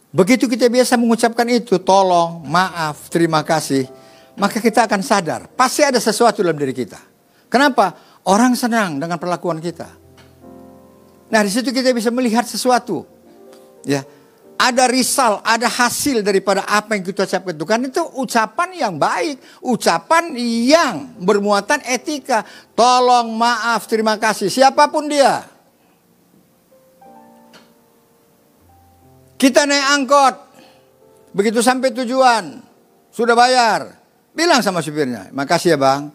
Begitu kita biasa mengucapkan itu, tolong, maaf, terima kasih, maka kita akan sadar, pasti ada sesuatu dalam diri kita. Kenapa? Orang senang dengan perlakuan kita. Nah, di situ kita bisa melihat sesuatu. Ya. Ada risal, ada hasil daripada apa yang kita ucapkan itu. Kan itu ucapan yang baik, ucapan yang bermuatan etika. Tolong, maaf, terima kasih, siapa pun dia. Kita naik angkot. Begitu sampai tujuan. Sudah bayar. Bilang sama supirnya. Makasih ya bang.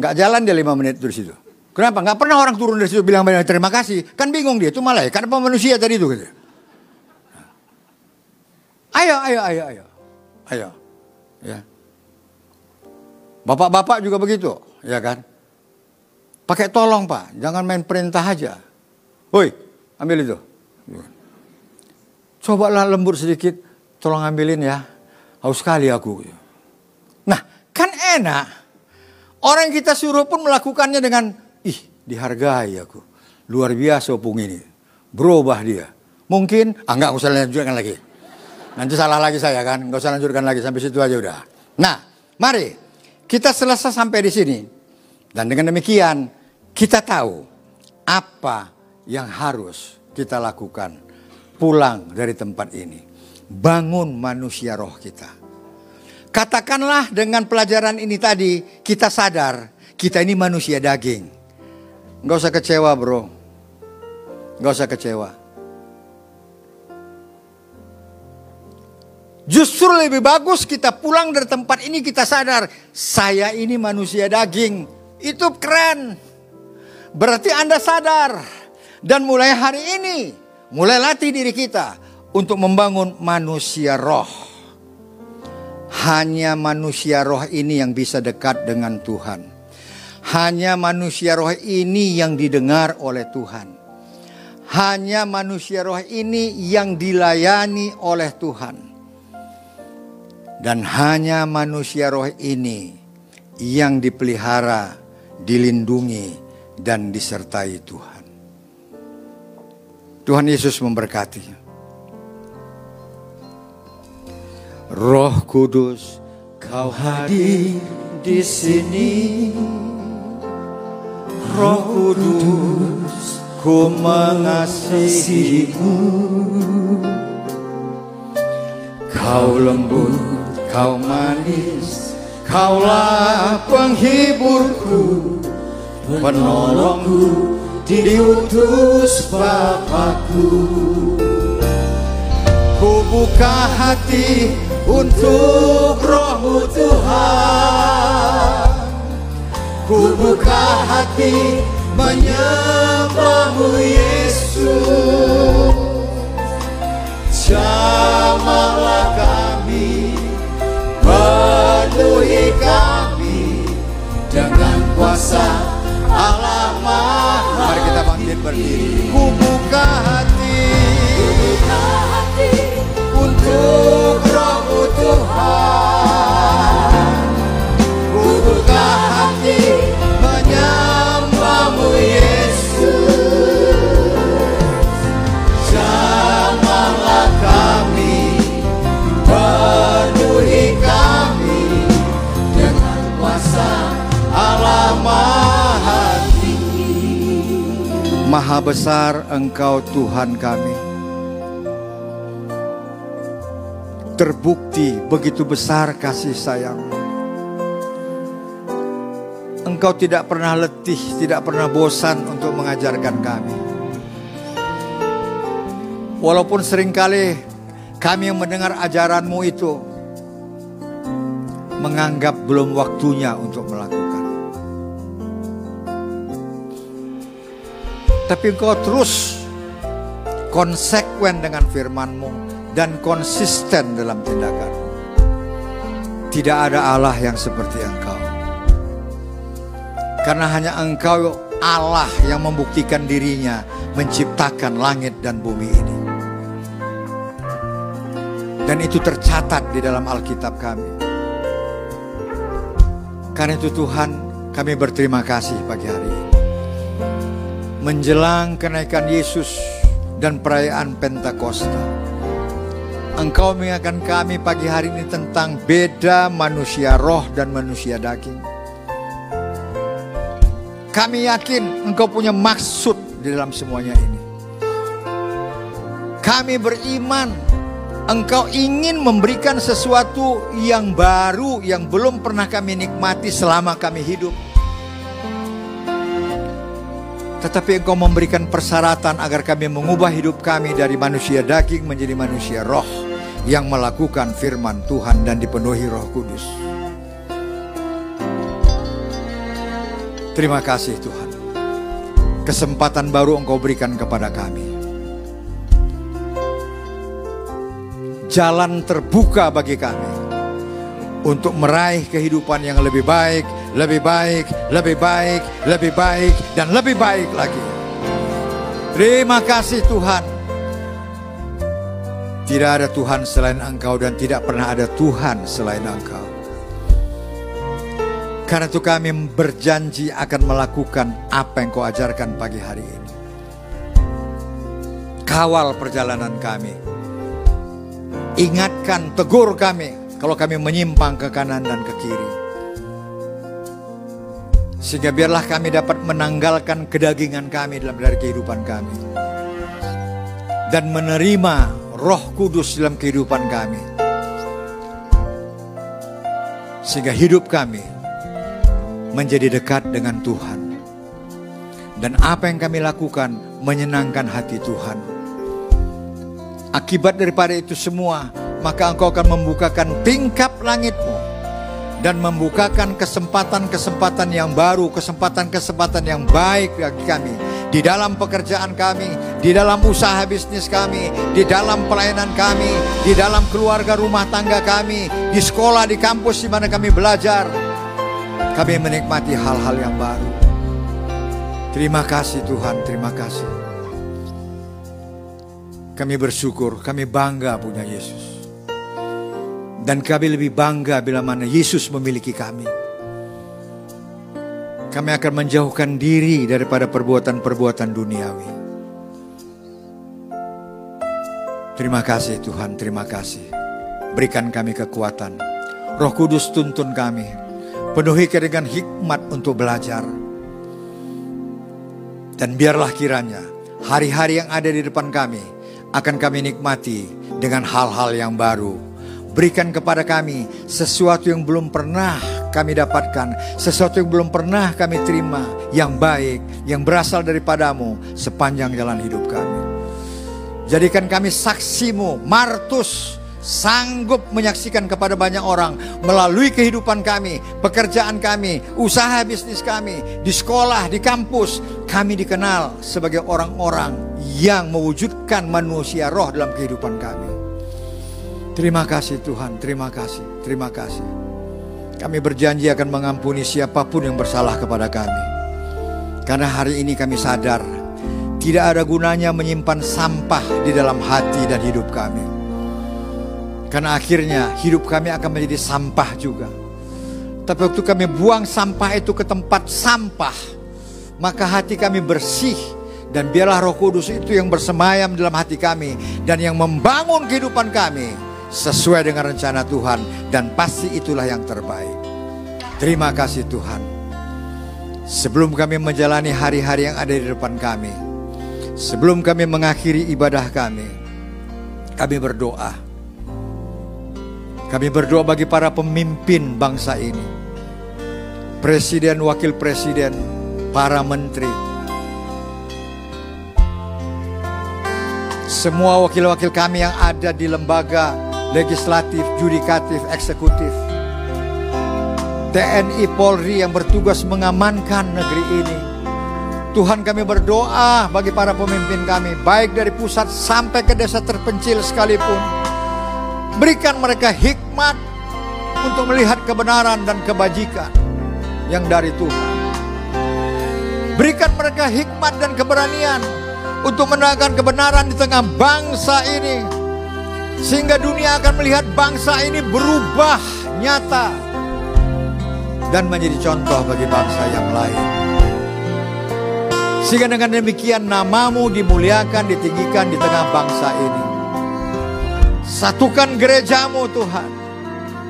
Gak jalan dia lima menit dari situ. Kenapa? Gak pernah orang turun dari situ bilang banyak terima kasih. Kan bingung dia. Itu malah ya. Karena manusia tadi itu. Gitu. Ayo, ayo, ayo, ayo. Ayo. Ya. Bapak-bapak juga begitu. Ya kan? Pakai tolong pak. Jangan main perintah aja. Woi, ambil itu. Cobalah lembut sedikit, tolong ambilin ya. Haus sekali aku. Nah, kan enak. Orang kita suruh pun melakukannya dengan, ih dihargai aku. Luar biasa opung ini. Berubah dia. Mungkin, ah enggak usah lanjutkan lagi. Nanti salah lagi saya kan, nggak usah lanjutkan lagi sampai situ aja udah. Nah, mari kita selesai sampai di sini. Dan dengan demikian kita tahu apa yang harus kita lakukan pulang dari tempat ini. Bangun manusia roh kita. Katakanlah dengan pelajaran ini tadi kita sadar kita ini manusia daging. Gak usah kecewa bro. Gak usah kecewa. Justru lebih bagus kita pulang dari tempat ini kita sadar saya ini manusia daging. Itu keren. Berarti Anda sadar dan mulai hari ini, mulai latih diri kita untuk membangun manusia roh. Hanya manusia roh ini yang bisa dekat dengan Tuhan. Hanya manusia roh ini yang didengar oleh Tuhan. Hanya manusia roh ini yang dilayani oleh Tuhan. Dan hanya manusia roh ini yang dipelihara, dilindungi, dan disertai Tuhan. Tuhan Yesus memberkati. Roh Kudus, kau hadir di sini. Roh Kudus, ku mengasihimu. Kau lembut, kau manis, kaulah penghiburku, penolongku, diutus Bapakku. Ku buka hati untuk rohmu Tuhan. Ku buka hati menyembahmu Yesus. Jamahlah kami, penuhi kami dengan kuasa Allah Maha. Mari kita bangkit berdiri. Ku buka hati, untuk rohmu Tuhan. Maha besar Engkau Tuhan kami. Terbukti begitu besar kasih sayangmu. Engkau tidak pernah letih, tidak pernah bosan untuk mengajarkan kami. Walaupun sering kali kami yang mendengar ajaranmu itu menganggap belum waktunya untuk melakukan. Tapi engkau terus konsekuen dengan firmanmu dan konsisten dalam tindakanmu. Tidak ada Allah yang seperti engkau. Karena hanya engkau Allah yang membuktikan dirinya menciptakan langit dan bumi ini. Dan itu tercatat di dalam Alkitab kami. Karena itu Tuhan kami berterima kasih pagi hari ini. Menjelang kenaikan Yesus dan perayaan Pentakosta. Engkau mengingatkan kami pagi hari ini tentang beda manusia roh dan manusia daging. Kami yakin engkau punya maksud di dalam semuanya ini. Kami beriman engkau ingin memberikan sesuatu yang baru yang belum pernah kami nikmati selama kami hidup. Tetapi engkau memberikan persyaratan agar kami mengubah hidup kami dari manusia daging menjadi manusia roh yang melakukan firman Tuhan dan dipenuhi roh kudus. Terima kasih Tuhan. Kesempatan baru engkau berikan kepada kami. Jalan terbuka bagi kami untuk meraih kehidupan yang lebih baik, lebih baik, lebih baik, lebih baik, dan lebih baik lagi. Terima kasih Tuhan. Tidak ada Tuhan selain Engkau dan tidak pernah ada Tuhan selain Engkau. Karena itu kami berjanji akan melakukan apa yang kau ajarkan pagi hari ini. Kawal perjalanan kami. Ingatkan, tegur kami kalau kami menyimpang ke kanan dan ke kiri. Sehingga biarlah kami dapat menanggalkan kedagingan kami dalam dari kehidupan kami. Dan menerima roh kudus dalam kehidupan kami. Sehingga hidup kami menjadi dekat dengan Tuhan. Dan apa yang kami lakukan menyenangkan hati Tuhan. Akibat daripada itu semua, maka engkau akan membukakan tingkap langitmu dan membukakan kesempatan-kesempatan yang baru, kesempatan-kesempatan yang baik bagi kami di dalam pekerjaan kami, di dalam usaha bisnis kami, di dalam pelayanan kami, di dalam keluarga rumah tangga kami, di sekolah, di kampus di mana kami belajar. Kami menikmati hal-hal yang baru. Terima kasih Tuhan, terima kasih. Kami bersyukur, kami bangga punya Yesus. Dan kami lebih bangga bila mana Yesus memiliki kami. Kami akan menjauhkan diri daripada perbuatan-perbuatan duniawi. Terima kasih Tuhan, terima kasih. Berikan kami kekuatan. Roh Kudus tuntun kami. Penuhi dengan hikmat untuk belajar. Dan biarlah kiranya hari-hari yang ada di depan kami akan kami nikmati dengan hal-hal yang baru. Berikan kepada kami sesuatu yang belum pernah kami dapatkan, sesuatu yang belum pernah kami terima, yang baik, yang berasal daripadamu sepanjang jalan hidup kami. Jadikan kami saksimu, martus, sanggup menyaksikan kepada banyak orang melalui kehidupan kami, pekerjaan kami, usaha bisnis kami, di sekolah, di kampus, kami dikenal sebagai orang-orang yang mewujudkan manusia roh dalam kehidupan kami. Terima kasih Tuhan, terima kasih, terima kasih. Kami berjanji akan mengampuni siapa pun yang bersalah kepada kami. Karena hari ini kami sadar tidak ada gunanya menyimpan sampah di dalam hati dan hidup kami. Karena akhirnya hidup kami akan menjadi sampah juga. Tapi waktu kami buang sampah itu ke tempat sampah, maka hati kami bersih dan biarlah Roh Kudus itu yang bersemayam dalam hati kami dan yang membangun kehidupan kami sesuai dengan rencana Tuhan dan pasti itulah yang terbaik. Terima kasih Tuhan. Sebelum kami menjalani hari-hari yang ada di depan kami, sebelum kami mengakhiri ibadah kami, kami berdoa kami berdoa bagi para pemimpin bangsa ini. Presiden, wakil presiden, para menteri. Semua wakil-wakil kami yang ada di lembaga legislatif, judikatif, eksekutif. TNI Polri yang bertugas mengamankan negeri ini. Tuhan kami berdoa bagi para pemimpin kami, baik dari pusat sampai ke desa terpencil sekalipun Berikan mereka hikmat untuk melihat kebenaran dan kebajikan yang dari Tuhan. Berikan mereka hikmat dan keberanian untuk menegakkan kebenaran di tengah bangsa ini. Sehingga dunia akan melihat bangsa ini berubah nyata dan menjadi contoh bagi bangsa yang lain. Sehingga dengan demikian namamu dimuliakan, ditinggikan di tengah bangsa ini. Satukan gerejamu Tuhan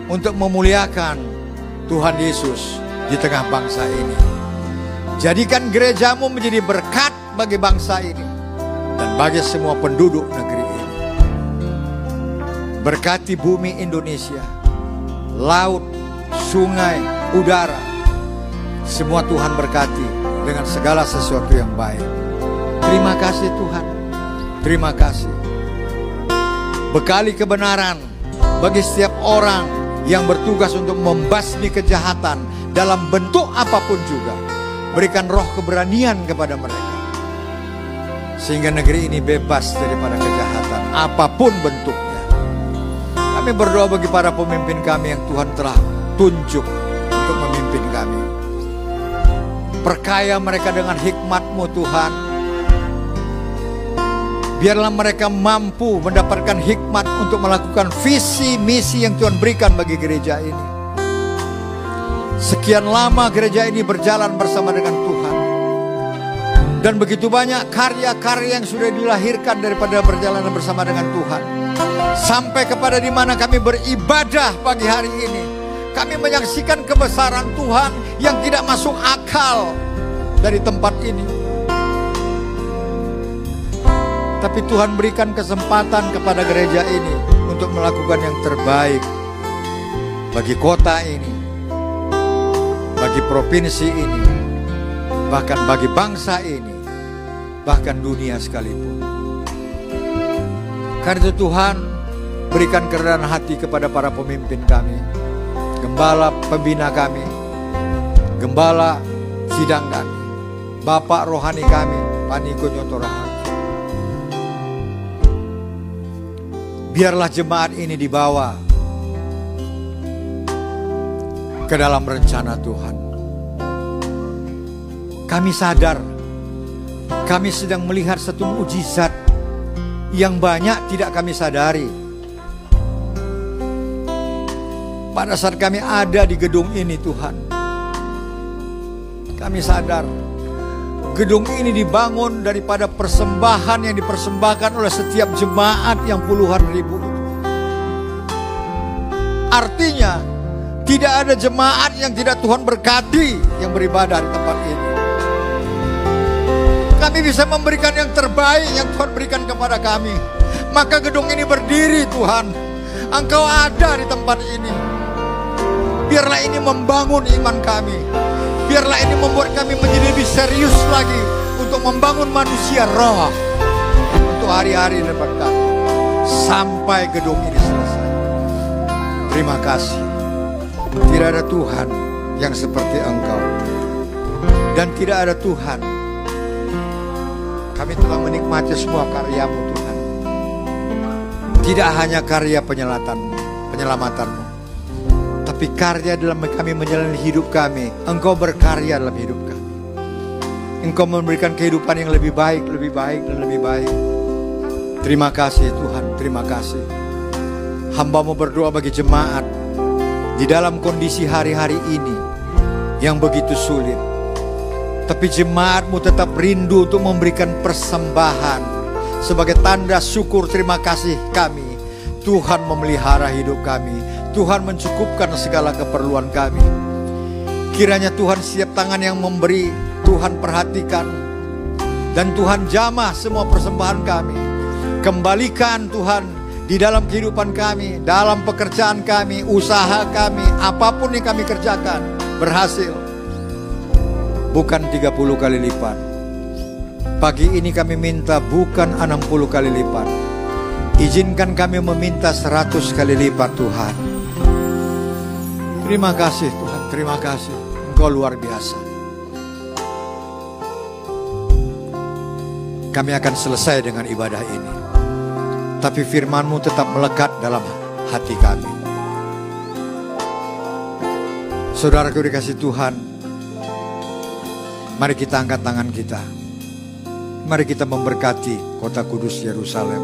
untuk memuliakan Tuhan Yesus di tengah bangsa ini. Jadikan gerejamu menjadi berkat bagi bangsa ini dan bagi semua penduduk negeri. Berkati bumi Indonesia, laut, sungai, udara. Semua Tuhan berkati dengan segala sesuatu yang baik. Terima kasih Tuhan. Terima kasih bekali kebenaran bagi setiap orang yang bertugas untuk membasmi kejahatan dalam bentuk apa pun juga. Berikan roh keberanian kepada mereka. Sehingga negeri ini bebas daripada kejahatan apa pun bentuknya. Kami berdoa bagi para pemimpin kami yang Tuhan telah tunjuk untuk memimpin kami. Perkaya mereka dengan hikmat-Mu Tuhan Biarlah mereka mampu mendapatkan hikmat untuk melakukan visi misi yang Tuhan berikan bagi gereja ini. Sekian lama gereja ini berjalan bersama dengan Tuhan. Dan begitu banyak karya-karya yang sudah dilahirkan daripada perjalanan bersama dengan Tuhan. Sampai kepada di mana kami beribadah pagi hari ini. Kami menyaksikan kebesaran Tuhan yang tidak masuk akal dari tempat ini. Tapi Tuhan berikan kesempatan kepada gereja ini untuk melakukan yang terbaik bagi kota ini, bagi provinsi ini, bahkan bagi bangsa ini, bahkan dunia sekalipun. Karena itu Tuhan berikan kerendahan hati kepada para pemimpin kami, gembala pembina kami, gembala sidang kami, bapak rohani kami, Paniko Nyotorahan Biarlah jemaat ini dibawa ke dalam rencana Tuhan. Kami sadar kami sedang melihat satu mujizat yang banyak tidak kami sadari. Pada saat kami ada di gedung ini Tuhan, kami sadar Gedung ini dibangun daripada persembahan yang dipersembahkan oleh setiap jemaat yang puluhan ribu. Artinya, tidak ada jemaat yang tidak Tuhan berkati yang beribadah di tempat ini. Kami bisa memberikan yang terbaik yang Tuhan berikan kepada kami. Maka gedung ini berdiri Tuhan. Engkau ada di tempat ini. Biarlah ini membangun iman kami. Biarlah ini membuat kami menjadi lebih serius lagi untuk membangun manusia roh untuk hari-hari depan kami sampai gedung ini selesai. Terima kasih. Tidak ada Tuhan yang seperti Engkau. Dan tidak ada Tuhan. Kami telah menikmati semua karyamu Tuhan. Tidak hanya karya penyelamatanmu, penyelamatanmu. Tapi karya dalam kami menjalani hidup kami. Engkau berkarya dalam hidup kami. Engkau memberikan kehidupan yang lebih baik, lebih baik, dan lebih baik. Terima kasih Tuhan, terima kasih. Hambamu berdoa bagi jemaat di dalam kondisi hari-hari ini yang begitu sulit. Tapi jemaatmu tetap rindu untuk memberikan persembahan sebagai tanda syukur terima kasih kami. Tuhan memelihara hidup kami. Tuhan mencukupkan segala keperluan kami. Kiranya Tuhan siap tangan yang memberi, Tuhan perhatikan. Dan Tuhan jamah semua persembahan kami. Kembalikan Tuhan di dalam kehidupan kami, dalam pekerjaan kami, usaha kami, apa pun yang kami kerjakan berhasil. Bukan 30 kali lipat. Pagi ini kami minta bukan 60 kali lipat. Izinkan kami meminta 100 kali lipat Tuhan. Terima kasih Tuhan, terima kasih. Engkau luar biasa. Kami akan selesai dengan ibadah ini. Tapi firmanmu tetap melekat dalam hati kami. Saudaraku dikasih Tuhan, mari kita angkat tangan kita. Mari kita memberkati kota kudus Yerusalem.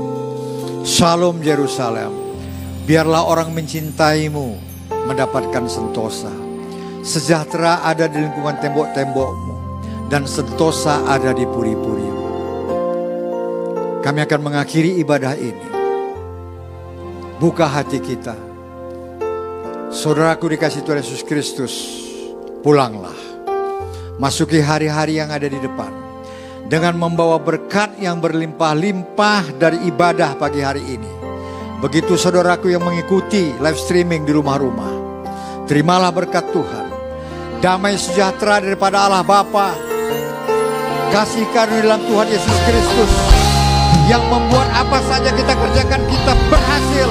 Shalom Yerusalem. Biarlah orang mencintaimu mendapatkan sentosa. Sejahtera ada di lingkungan tembok-tembokmu. Dan sentosa ada di puri-purimu. Kami akan mengakhiri ibadah ini. Buka hati kita. Saudaraku dikasih Tuhan Yesus Kristus, pulanglah. Masuki hari-hari yang ada di depan. Dengan membawa berkat yang berlimpah-limpah dari ibadah pagi hari ini. Begitu saudaraku yang mengikuti live streaming di rumah-rumah. Terimalah berkat Tuhan. Damai sejahtera daripada Allah Bapa. Kasih karunia dalam Tuhan Yesus Kristus yang membuat apa saja kita kerjakan kita berhasil.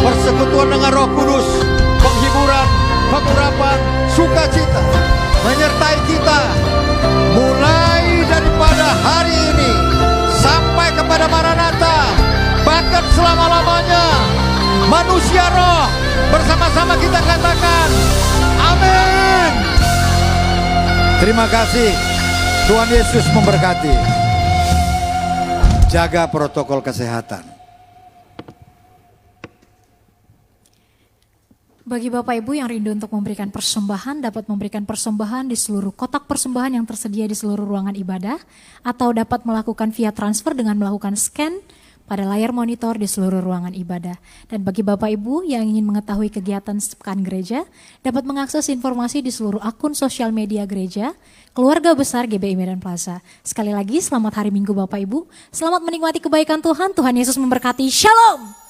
Persekutuan dengan Roh Kudus, penghiburan, pengurapan, sukacita menyertai kita mulai daripada hari ini sampai kepada Maranatha. Bahkan selama-lamanya manusia roh bersama-sama kita katakan amin. Terima kasih. Tuhan Yesus memberkati. Jaga protokol kesehatan. Bagi Bapak Ibu yang rindu untuk memberikan persembahan, dapat memberikan persembahan di seluruh kotak persembahan yang tersedia di seluruh ruangan ibadah, atau dapat melakukan via transfer dengan melakukan scan pada layar monitor di seluruh ruangan ibadah. Dan bagi Bapak Ibu yang ingin mengetahui kegiatan sepekan gereja, dapat mengakses informasi di seluruh akun sosial media gereja, keluarga besar GBI Medan Plaza. Sekali lagi, selamat hari Minggu Bapak Ibu. Selamat menikmati kebaikan Tuhan. Tuhan Yesus memberkati. Shalom.